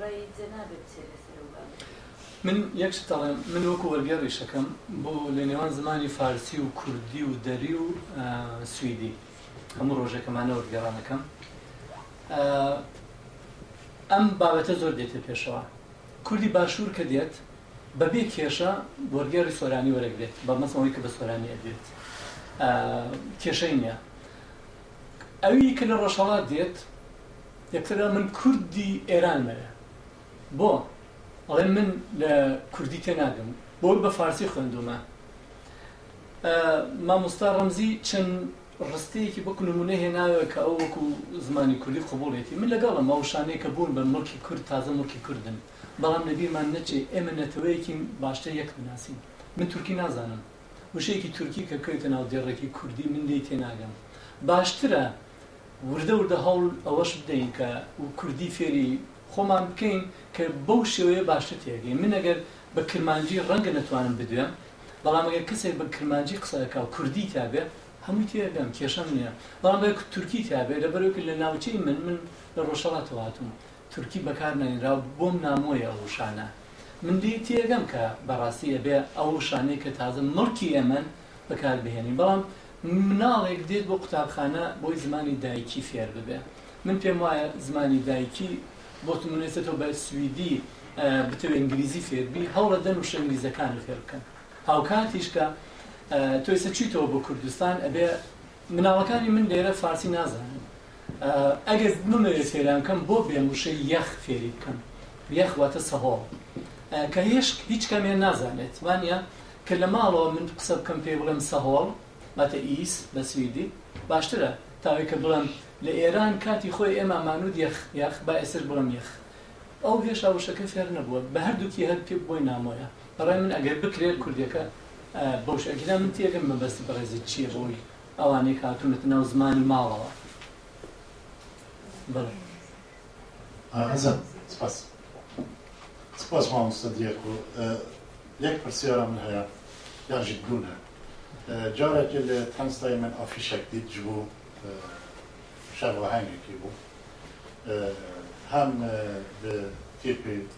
ڕای جەنابت چیە لەسەر ئەو بابەتە؟ من یەک شت دەڵێم، من وەکو وەرگێڕ ئیشەکەم بۆ لەنێوان زمانی فارسی و کوردی و دەری و سویدی هەموو ڕۆژێکەمانە وەرگێڕان ئەکەم ئەم بابەتە زۆر دێتێ پێشەوە کوردی باشوور کە دێت بەبێ کێشە وەرگێڕی سۆرانی وەرەگرێت بە مەسەوەی کە بە سۆرانی ئەدوێت کێشەی نییە ئەوی کە لە ڕۆژهەڵات دێت دەکتەرا من کوردی ئێران مەرە بۆ ئەڵێ من لە کوردی تێناگەم بۆ بە فارسی خوێندومە مامۆستا ڕەمزی چەند ڕستەیەکی بەکو نمونە هێناوە کە ئەو وەکو زمانی کوردی قوبڵێتی من لەگەڵم ئەو شانەیە کە بوون بە مڵکی کورد تازە مڵکی کوردن بەڵام لەبیرمان نەچێ ئێمە نەتەوەیەکین باشتر یەک بناسین من تورکی نازانم وشەیەکی تورکی کە بکەوێتە ناو دێڕێکی کوردی من لێی تێناگەم باشترە وردە وردە هەوڵ ئەوەش بدەین کە کوردی فێری خۆمان بکەین کە بەو شێوەیە باشتر تێگەین من ئەگەر بە کرمانجی ڕەنگە نەتوانم بدوێم بەڵام ئەگەر کەسێک بە کرمانجی قسەکە و کوردی تابێ هەمووی تێگەم کێشەم نییە بەڵام بە تورکی تابێ لەبەرەوەکە لە ناوچەی من من لە ڕۆژهەڵاتەوە هاتووم تورکی بەکار نەهێنرا و بۆم نامۆیە ئەو وشانە من لێی تێگەم کە بەڕاستی ئەبێ ئەو وشانەی کە تازە مڵکی ئێمەن بەکار بهێنین بەڵام مناڵێک دێت بۆ قوتابخانە بۆی زمانی دایکی فێر ببێ من پێم وایە زمانی دایکی بۆت منێتەوە بە سویدی بتەوێ ئینگلیزی فێر بی هەوڵە دەن وشە ئینگلیزەکانت فێر بکەن هاوکاتیش کە تۆ ئێستا چویتەوە بۆ کوردستان ئەبێ مناڵەکانی من لێرە فارسی نازانن ئەگەر بمەوێت فێریان بکەم بۆ بێم وشەی یەخ فێری بکەم یەخ واتە سەهۆڵ کە هێشک هیچ کامیان نازانێت وانە کە لە ماڵەوە من قسە بکەم پێ بڵێم سەهۆڵ واتە ئیس بە سویدی باشترە تاوەی کە بڵێم لە ئێران کاتی خۆی ئێمە مانود یەخ یەخ با ئێسش بڵێم یەخ ئەو هێشا وشەکە فێر نەبووە بە هەردووکی هەر پێ بۆی نامۆیە. بەڕای من ئەگەر بکرێت کوردیەکە بەوش ئەگینا من تێگەم مەبەستی بەڕێزت چیە بەوەی ئەوانەیک هاتونەتە ناو زمانی ماڵەوە بەڵێ. ئازەم سپاس سپاس مامۆستا دیاکۆ یەک پرسیارم هەیە یاژی دوونە جارەکێ لە ترەنسلای من ئافیشەک دیت ژبۆ شەڕ وەهەنگێکی بوو هەم بە تیپی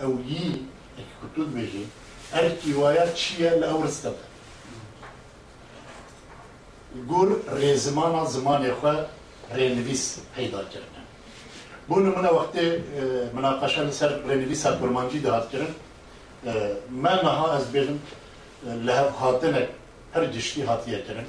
ئەو ی ئەرکی کورتو درێژەی ئەرکی وایە چییە لە ئەو ڕستەدا گور ڕێ زمانە زمانێ خوە ڕێنڤیس پەیدا کردنە بۆ نمونە وەختێ مناقەشە لەسەر ڕێنڤیسە کورمانجی دەهات کردن مە مەها ئەز بێژم لە هەڤ هاتنە هەر گشتی هاتیە کردن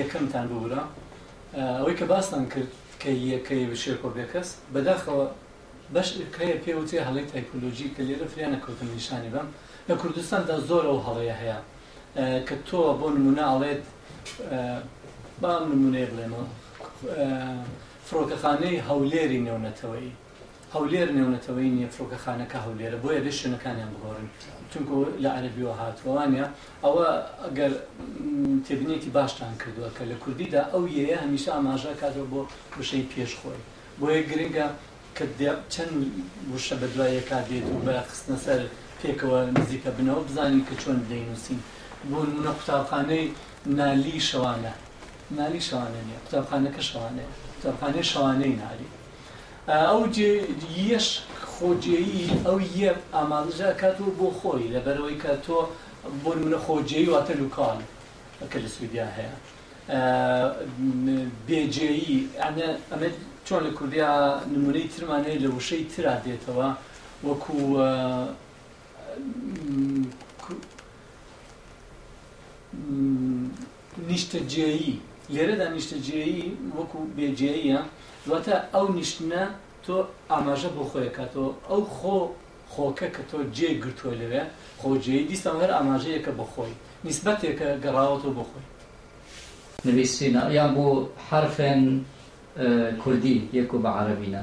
یەکەمتان ببورە ئەوەی کە باستان کرد کە یە کە یە شێرکۆ بێکەس بەداخەوە بەش ێک هەیە پێ وترێ هەڵەی تایپۆلۆژی کە لێرە فریا نەکەوتم نیشانی بەم لە کوردستان دا زۆر ئەو هەڵەیە هەیە کە تۆ بۆ نمونە ئەڵێت با ئەم نمونەیە بڵێمەوە فرۆکەخانەی هەولێری نێونەتەوەیی هەولێر نێونەتەوەیی نیە فرۆکەخانەکە هەولێرە بۆیە بێ شوێنەکانیان بگۆرن چونکو لە عەرەبیەوە هاتوە وانیە ئەوە گەر تێبینێکی باشتان کردوە کە لە کوردیدا ئەو یەیە هەمیشە ئاماژە کاتەوە بۆ وشەی پێش خۆی بۆیە گرنگە کە دە چەند وشە بە دوای یەکا دێت و بە خستنە سەر پێکەوە نزیکە بنەوە بزانین کە چۆن دەینوسین بۆ نمونە قوتابخانەی نالی شەوانە نالی شەوانە نیە قوتابخانەکە شەوانەیە قوتابخانەی شەوانەی نالی ئەو جێ یش خۆجێیی ئەو یە ئاماژە ئەکات و بۆ خۆی لەبەرئەوەی کە تۆ بۆ نمونە خۆجێیی واتە لوکال کە لە سویدیا هەیە بێ جێیی ئەنە ئەمە چۆن لە کوردیا نمونەی ترمان هەیە لە وشەی ترا دێتەوە وەکو م، م، نیشتەجێیی، لێرەدا نیشتەجێیی وەکو بێ جێییە، واتە ئەو نیشتنە تۆ ئاماژە بۆ خۆی ئەکاتەوە، ئەو خۆ خۆکە کە تۆ جێی گرتووە لەوێ، خۆجێیی، دیسان هەر ئاماژەیەکە بۆ خۆی، نیسبەتێکە گەڕاوەتەوە بۆ خۆی. نویسینە یان بۆ حەرفێن کوردی یەک و بە عەرەبینە.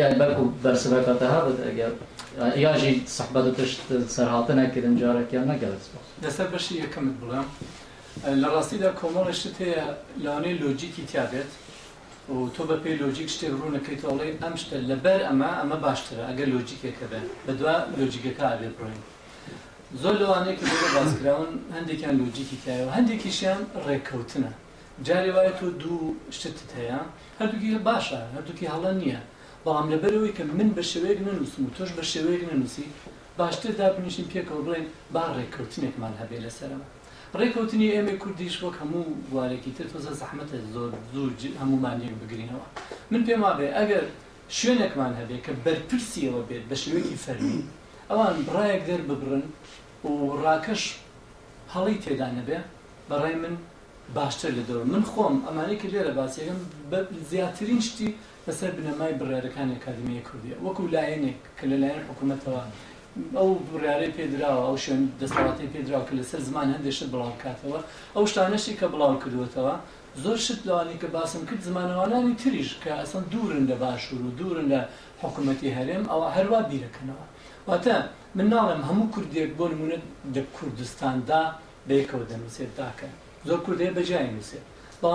یان بەلکو بەرسڤە کە تەها بت ئەگەر یا ژی سحبەت و پشت سەرهاتنە کرن جارەک یان نەگەرت سپاس. لەسەر بەشی یەکەمت بڵێم لە ڕاستیدا کۆمەڵێ شت هەیە لەوانەیە لۆجیکی تیا بێت و تۆ بە پێی لۆجیک شتێک ڕوون ئەکەیت و ئەڵێی ئەم شتە لەبەر ئەمە ئەمە باشترە ئەگەر لۆجیکێک هەبێ بە دوا لۆجیکەکە ئەبێ بڕۆین زۆر لەوانەیە کە لێرە باس کراون هەندێکیان لۆجیکی تیایە و هەندێکیشیان ڕێککەوتنە جارێ وایە تۆ دوو شتت هەیە هەردووکی باشە هەردووکی هەڵە نییە بەڵام لەبەرەوەی کە من بە شێوەیەک نەنووسم و تۆش بە شێوەیەک نەنووسی باشتر دابنیشین پێکەوە بڵێین با ڕێککەوتنێکمان هەبێ لەسەرەوە ڕێککەوتنی ئێمەی کوردیش وەک هەموو بوارێکی تر تۆزە زەحمەتە زۆر زوو هەمومان یەک بگرینەوە من پێم وابێ ئەگەر شوێنێکمان هەبێ کە بەرپرسیەوە بێت بە شێوەیەکی فەرمی ئەوان ڕایەک دەرببڕن و ڕاکەش هەڵی تێدا نەبێ بەڕای من باشتر لە دەور من خۆم ئەمانەی کە لێرە باسی ئەکەم بە زیاترین شتی لە سەر بنەمای بڕیارەکانی ئەکادیمیای کوردیە وەکو لایەنێک کە لە لایەن حکومەتەوە ئەو بڕیارەی پێ دراوە ئەو شوێن دەسەڵاتی پێ دراوە کە لە سەر زمان هەندێک شت بڵاو بکاتەوە ئەو شتانەشی کە بڵاو کردوەتەوە زۆر شت لەوانی کە باسم کرد زمانەوانانی تریش کە ئەسڵەن دوورن لە باشوور و دوورن لە حکومەتی هەرێم ئەوە هەروا بیرەکەنەوە. واتە من ناڵێم هەموو کوردێک بۆ نموونە دە کوردستاندا بەیەکەوە دەنووسێت داکە زۆر کورد هەیە بەجیا ئەینووسێت بەڵام